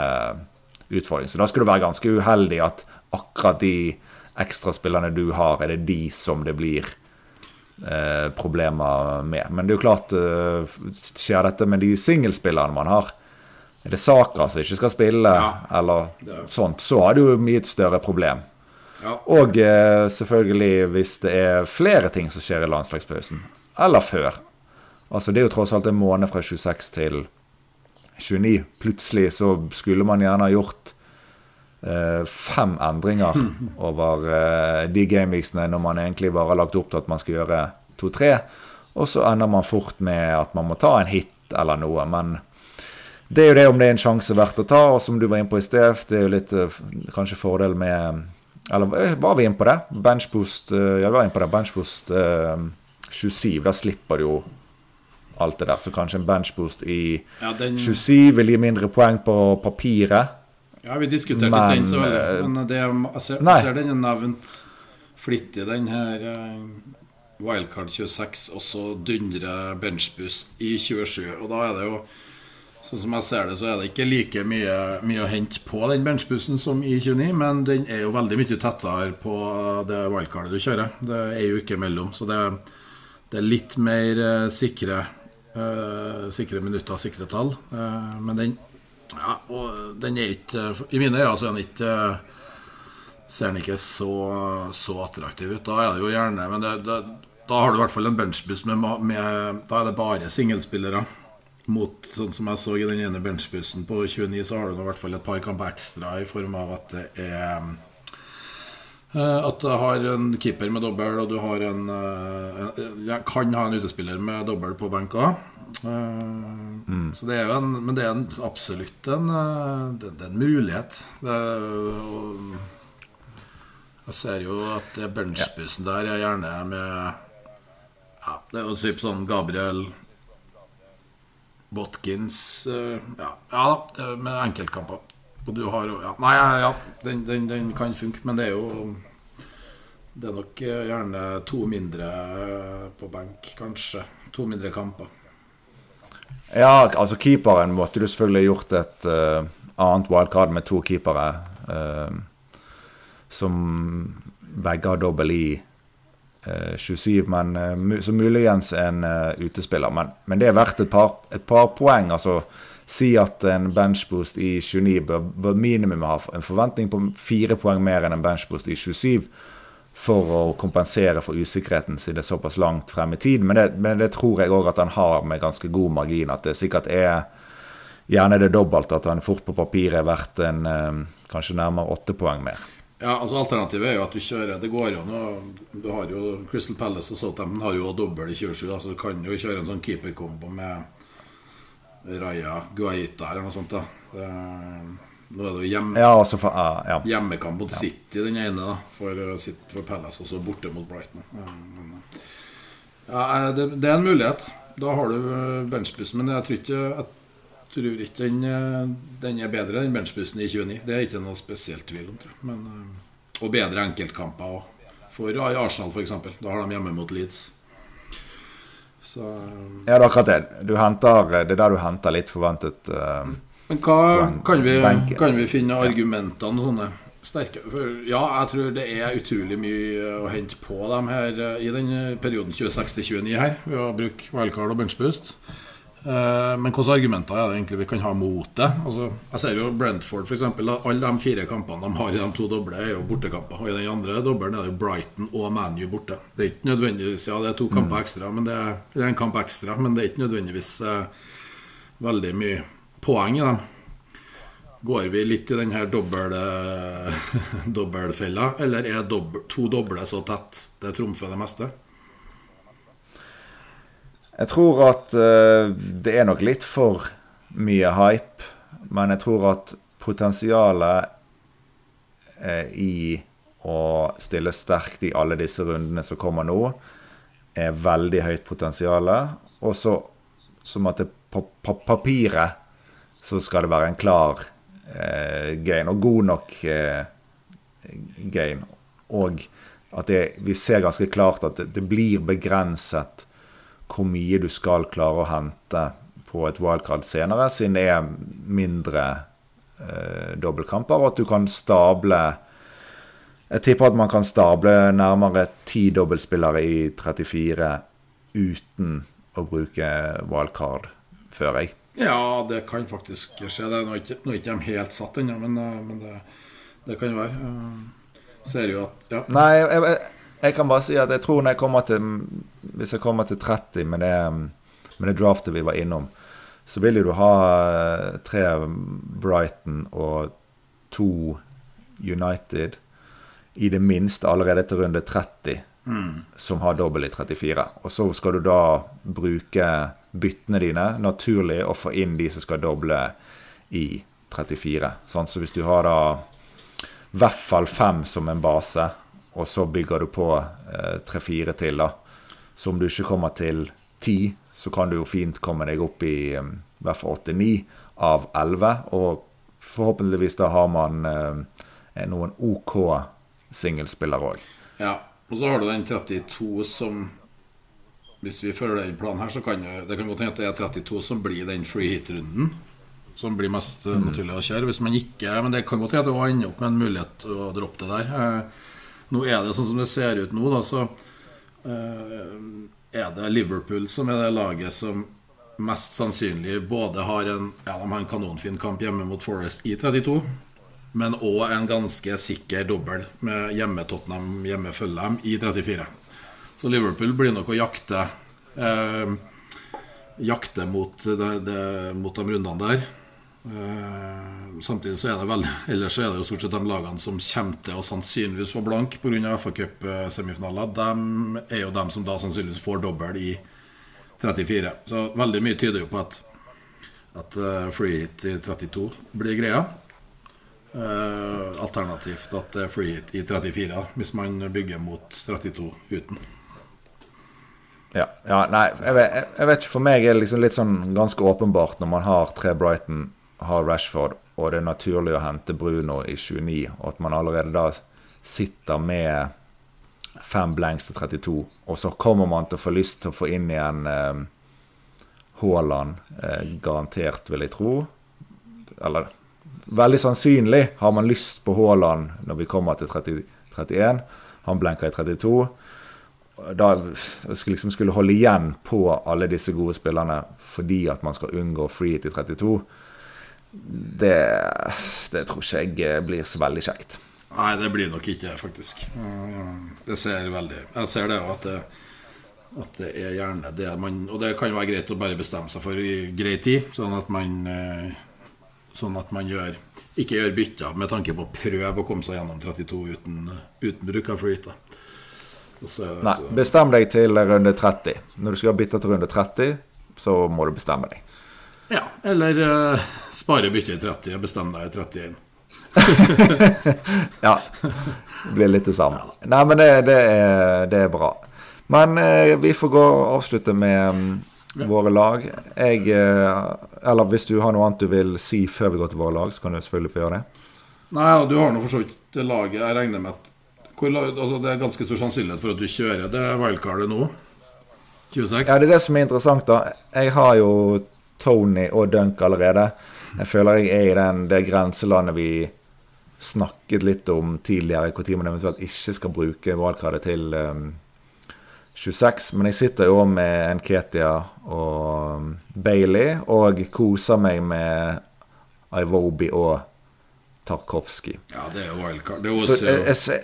utfordring. Så da skulle du være ganske uheldig at akkurat de ekstraspillerne du har, er det de som det blir eh, problemer med. Men det er jo klart, eh, skjer dette med de singelspillerne man har, er det Saka som ikke skal spille, ja. eller sånt, så har du jo mye et større problem. Ja. Og eh, selvfølgelig hvis det er flere ting som skjer i landslagspausen, eller før. Altså Det er jo tross alt en måned fra 26 til 29. Plutselig så skulle man gjerne ha gjort fem endringer over eh, de gameweeksene når man egentlig bare har lagt opp til at man skal gjøre to-tre. Og så ender man fort med at man må ta en hit eller noe. Men det er jo det om det er en sjanse verdt å ta. Og som du var inne på i sted, det er jo litt eh, kanskje fordel med Eller eh, var vi inne på det? Benchboost eh, Ja, vi var inne på det. Benchboost eh, 27. Da slipper du jo alt det der. Så kanskje en benchboost i Ja, den, 27 vil gi mindre poeng på papiret. Ja vi diskuterte Men, ikke den så veldig. eh, Men det, jeg ser, jeg ser den er nevnt flittig, den her eh, Wildcard 26, og så dundre benchboost i 27. Og da er det jo Sånn som jeg ser det, så er det ikke like mye, mye å hente på den benchbussen som i 29, men den er jo veldig mye tettere på det wildcardet du kjører. Det er jo ikke mellom, så det, det er litt mer eh, sikre uh, Sikre minutter, sikre tall. Uh, men den Ja, og den er ikke I mine øyne så er den ikke Ser den ikke så, så attraktiv ut. Da er det jo gjerne Men det, det, da har du i hvert fall en benchboost med, med Da er det bare singelspillere. Mot sånn som jeg så i den ene benchbussen på 29, så har du i hvert fall et par kamper ekstra i form av at det er At du har en keeper med dobbel, og du har en, eh, en Kan ha en utespiller med dobbel på benk òg. Mm. Så det er jo en Men det er en, absolutt en, eh, det, det er en mulighet. Det er, og, jeg ser jo at det benchbussen der er gjerne med ja, Det er jo typ sånn Gabriel Botkins eh, Ja, ja med enkeltkamper. Og du har ja, Nei, ja, den, den, den kan funke, men det er jo Det er nok eh, gjerne to mindre eh, på benk, kanskje. To mindre kamper. Ja, altså keeperen måtte du selvfølgelig gjort et uh, annet wildcard med to keepere. Uh, som begge har dobbel i eh, 27, men så muligens en utespiller. Men, men det er verdt et par, et par poeng. altså Si at en benchboost i 29 bør, bør minimum ha en forventning på fire poeng mer enn en benchboost i 27 for å kompensere for usikkerheten siden det er såpass langt frem i tid. Men det, men det tror jeg òg at han har med ganske god margin. At det sikkert er gjerne det dobbelte, at han fort på papiret er verdt en eh, kanskje nærmere åtte poeng mer. Ja, altså Alternativet er jo at du kjører Det går jo nå Du har jo Crystal Palace og Southampton har jo dobbel i 27, da, så du kan jo kjøre en sånn keeperkombo med Raja Guaita eller noe sånt. da Nå er det jo hjem, Ja, altså for, ah, ja. hjemmekamp mot City, den ene, da for, City- for Palace, og så borte mot Brighton. Ja, ja, eh, det, det er en mulighet. Da har du benchbussen, men jeg tror ikke jeg tror ikke den, den er bedre enn benchbussen i 29. Det er ikke noe spesielt tvil om, tror jeg. Men, og bedre enkeltkamper òg. For i Arsenal, f.eks. Da har de hjemme mot Leeds. Så uh, ja, det er akkurat det. Du henter, det er der du henter litt forventet uh, Men hva kan vi, kan vi finne argumentene sånne sterke for, Ja, jeg tror det er utrolig mye å hente på dem her eh, i den perioden 26-29 her, ved å bruke wildcard og benchboost. Eh, Men hvilke argumenter er det egentlig vi kan ha mot det? Altså, jeg ser jo Brentford, f.eks. Alle de fire kampene de har i de to doble, er jo bortekamper. Og i den andre dobbelen er det jo Brighton og ManU borte. Det er ikke nødvendigvis Ja, det er to kamper ekstra, men det er, det er en kamp ekstra, men det er ikke nødvendigvis eh, veldig mye poeng i dem. Går vi litt i den her dobbel, dobbeltfella, eller er dobbel, to doble så tett det trumfer det meste? Jeg tror at uh, det er nok litt for mye hype, men jeg tror at potensialet uh, i å stille sterkt i alle disse rundene som kommer nå, er veldig høyt potensial. Og så som at det på på papiret så skal det være en klar eh, game, og god nok eh, game. Og at det, vi ser ganske klart at det, det blir begrenset hvor mye du skal klare å hente på et wildcard senere, siden det er mindre eh, dobbeltkamper, og at du kan stable Jeg tipper at man kan stable nærmere ti dobbeltspillere i 34 uten å bruke wildcard, før jeg. Ja, det kan faktisk skje. Det er nå ikke, ikke de helt satt ennå, men, eh, men det, det kan være. Eh, Ser jo at Ja. Nei, jeg, jeg, jeg kan bare si at jeg tror når jeg kommer til Hvis jeg kommer til 30 med det, med det draftet vi var innom, så vil jo du ha eh, tre Brighton og to United i det minste allerede til runde 30, som har dobbel i 34. Og så skal du da bruke byttene dine naturlig og få inn de som skal doble i 34. Sant? Så hvis du har da i hvert fall fem som en base, og så bygger du på tre-fire til. da. Så om du ikke kommer til ti, så kan du jo fint komme deg opp i i hvert fall åtte-ni av elleve. Og forhåpentligvis da har man noen OK singelspillere òg. Ja. Og så har du den 32 som Hvis vi følger den planen her, så kan det, det kan godt hende at det er 32 som blir den free hit-runden. Som blir mest mm. naturlig å kjøre. Hvis man ikke Men det kan godt hende at det ender opp med en mulighet å droppe det der. Nå er det sånn som det ser ut nå, da, så uh, er det Liverpool som er det laget som mest sannsynlig både har en, ja, de har en kanonfin kamp hjemme mot Forest i 32 men òg en ganske sikker dobbel med hjemme-Tottenham, hjemme-Fulham i 34. Så Liverpool blir nok å jakte Uh, Jakte mot, det, det, mot de rundene der. Eh, samtidig så er det vel Ellers så er det jo stort sett de lagene som kommer til å sannsynligvis få blank pga. FA Cup-semifinaler. De er jo dem som da sannsynligvis får dobbel i 34. Så veldig mye tyder jo på at, at uh, free i 32 blir greia. Uh, alternativt at det er free i 34, hvis man bygger mot 32 uten. Ja, ja nei, jeg vet, jeg vet. For meg er det liksom litt sånn ganske åpenbart når man har tre Brighton, har Rashford, og det er naturlig å hente Bruno i 29, og at man allerede da sitter med fem blanks til 32, og så kommer man til å få lyst til å få inn igjen eh, Haaland, eh, garantert, vil jeg tro. Eller Veldig sannsynlig har man lyst på Haaland når vi kommer til 30, 31. Han blenker i 32. Da skulle liksom skulle holde igjen på alle disse gode spillerne fordi at man skal unngå free i 32, det, det tror ikke jeg blir så veldig kjekt. Nei, det blir nok ikke det, faktisk. Jeg ser veldig Jeg ser det at det, at det er gjerne det man Og det kan jo være greit å bare bestemme seg for i grei tid, sånn at man eh, Sånn at man gjør, ikke gjør bytter med tanke på å prøve å komme seg gjennom 32 uten, uten bruk av flyt. Nei, bestem deg til runde 30. Når du skal bytte til runde 30, så må du bestemme deg. Ja, eller uh, spare byttet i 30 og bestemme deg i 31. ja. Det blir litt det samme. Ja. Nei, men det, det, er, det, er, bra. Men uh, vi får gå og avslutte med um, våre lag. Jeg, uh, eller hvis du har noe annet du vil si før vi går til våre lag, så kan du selvfølgelig få gjøre det. Nei, du har nå for så vidt laget jeg regner med at hvor, altså Det er ganske stor sannsynlighet for at du kjører det wildcardet nå. 26. Ja, det er det som er interessant, da. Jeg har jo Tony og Dunk allerede. Jeg føler jeg er i den, det grenselandet vi snakket litt om tidligere, når man eventuelt ikke skal bruke wildcardet til um, 26. Men jeg sitter jo med Nketia og Bailey og koser meg med Ivobi og Tarkovskij. Ja, det er wildcard. Det er også, så jeg, jeg,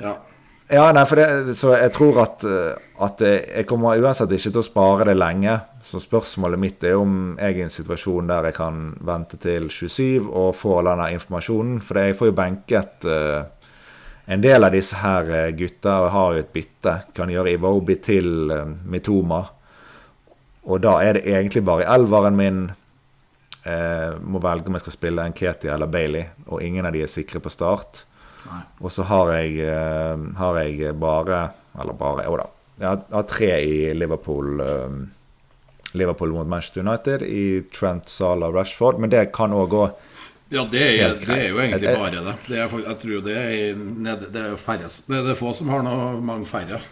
ja. Ja. nei, for det, så jeg tror at, at jeg kommer uansett ikke til å spare det lenge. Så spørsmålet mitt er om jeg er i en situasjon der jeg kan vente til 27 og få all denne informasjonen. For jeg får jo benket uh, en del av disse her gutta og har jo et bytte. Kan gjøre Iwobi til uh, Mitoma. Og da er det egentlig bare elveren min uh, må velge om jeg skal spille en Ketia eller Bailey, og ingen av de er sikre på start. Og så har eh, har jeg bare Eller bare, jo da. Jeg har tre i Liverpool. Eh, Liverpool mot Manchester United, i Trent, Sala Rashford. Men det kan òg gå ja, det er, det er, jo egentlig bare det. det er, jeg tror det er, nede, det er færre, Det er få som har noe mange færre.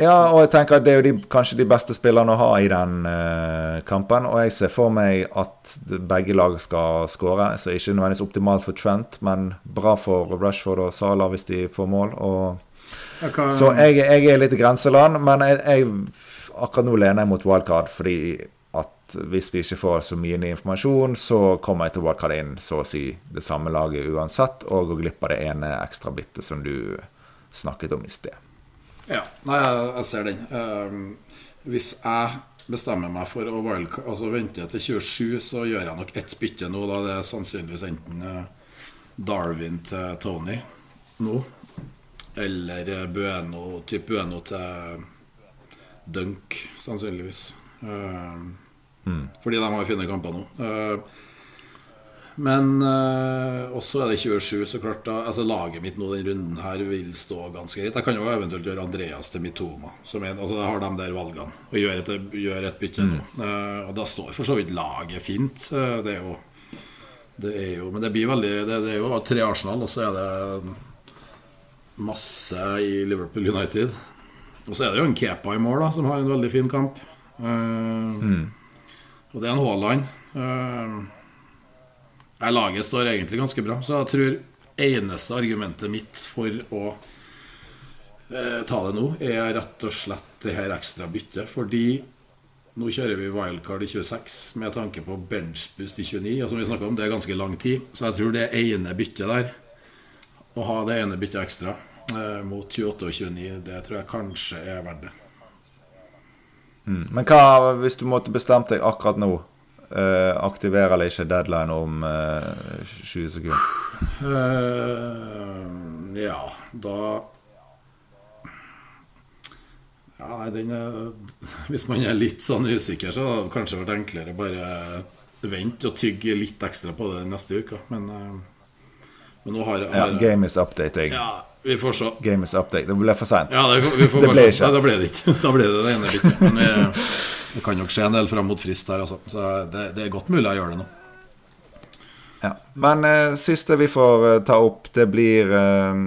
Ja, og jeg tenker at det er jo de, kanskje de beste spillerne å ha i den uh, kampen. Og jeg ser for meg at begge lag skal skåre. Så ikke nødvendigvis optimalt for Trent, men bra for Rushford og Salah hvis de får mål. Kan... Så jeg, jeg, er litt i grenseland, men jeg, jeg, akkurat nå lener jeg mot wildcard fordi at hvis vi ikke får så mye ny informasjon, så kommer jeg til wildcard inn så å si det samme laget uansett, og går glipp av det ene ekstra bittet som du snakket om i sted. Ja, nei, jeg ser den. Um, hvis jeg bestemmer meg for å altså vente til 27, så gjør jeg nok ett bytte nå. Da det er sannsynligvis enten eh, Darwin til Tony nå, eller eh, Bueno, type Bueno til Dunk, sannsynligvis. Um, Mm. Fordi de har fine kamper nå. Uh, Men uh, også er det 27, så klart. Da, altså Laget mitt nå den runden her vil stå ganske greit. Jeg kan jo eventuelt gjøre Andreas til Mitoma. Som en, altså, jeg har de der valgene. Og gjøre et, gjør et bytte nå. Uh, og da står for så vidt laget fint. Uh, det er jo det er jo, men det blir veldig Det, det er jo tre Arsenal, og så er det masse i Liverpool United. Og så er det jo en Kepa i mål, da, som har en veldig fin kamp. Uh, mm. Og det er en Haaland. Uh, laget står egentlig ganske bra, så jeg tror eneste argumentet mitt for å eh, ta det nå, er rett og slett det her ekstra byttet. Fordi nå kjører vi wildcard i 26 med tanke på benchboost i 29. Og som vi om, Det er ganske lang tid. Så jeg tror det ene byttet der, å ha det ene byttet ekstra eh, mot 28 og 29, det tror jeg kanskje er verdt det. Mm. Men hva hvis du måtte bestemt deg akkurat nå? Uh, aktiverer eller ikke deadline om uh, eh, 20 sekunder? Uh, ja, da Ja, nei, den er Hvis man er litt sånn usikker, så hadde det kanskje vært enklere bare vente og tygge litt ekstra på det neste uke. Men, men nå har, har ja, Game is updating. Ja, vi får se. Game is update. Det ble for seint. Ja, det, vi får det ble ikke. Nei, da ble det ikke. Da ble det det ene byttet. Men vi, det kan nok skje en del fram mot frist her, altså. Så det, det, er godt mulig jeg gjør det nå. Ja. Men eh, siste vi får eh, ta opp, det blir eh,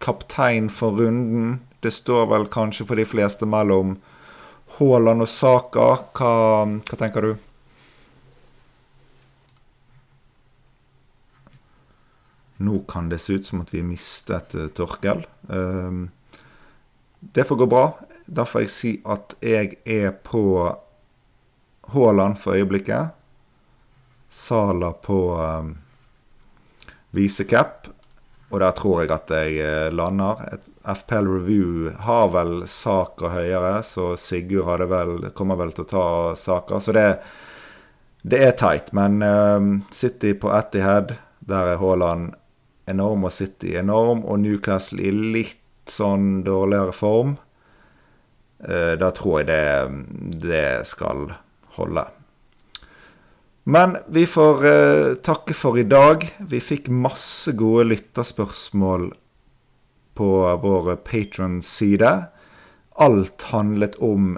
kaptein for runden. Det står vel kanskje for de fleste mellom Haaland og Saka. Hva, hva tenker du? Nå kan det se ut som at vi mistet uh, Torkel. Um, det får gå bra. Da får jeg si at jeg er på Haaland for øyeblikket. Sala på um, visecap. Og der tror jeg at jeg uh, lander. Et FPL Review har vel saker høyere, så Sigurd vel, kommer vel til å ta saker. Så det, det er tight. Men um, City på Etihad, der er Haaland enorm og City enorm, og Newcastle i litt sånn dårligere form. Eh, da tror jeg det, det skal holde. Men vi får eh, takke for i dag. Vi fikk masse gode lytterspørsmål på vår Patron-side. Alt handlet om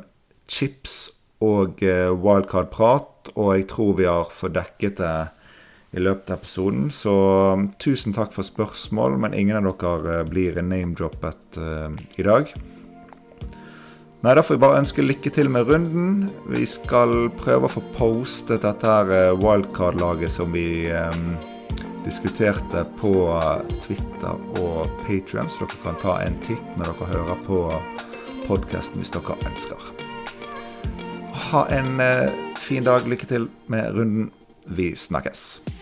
chips og eh, wildcard-prat, og jeg tror vi har fått dekket det i løpet av episoden. Så um, tusen takk for spørsmål, men ingen av dere uh, blir name-droppet uh, i dag. Nei, Da får vi bare ønske lykke til med runden. Vi skal prøve å få postet dette her uh, wildcard-laget som vi um, diskuterte på uh, Twitter og Patrion, så dere kan ta en titt når dere hører på podkasten hvis dere ønsker. Ha en uh, fin dag. Lykke til med runden. Vi snakkes.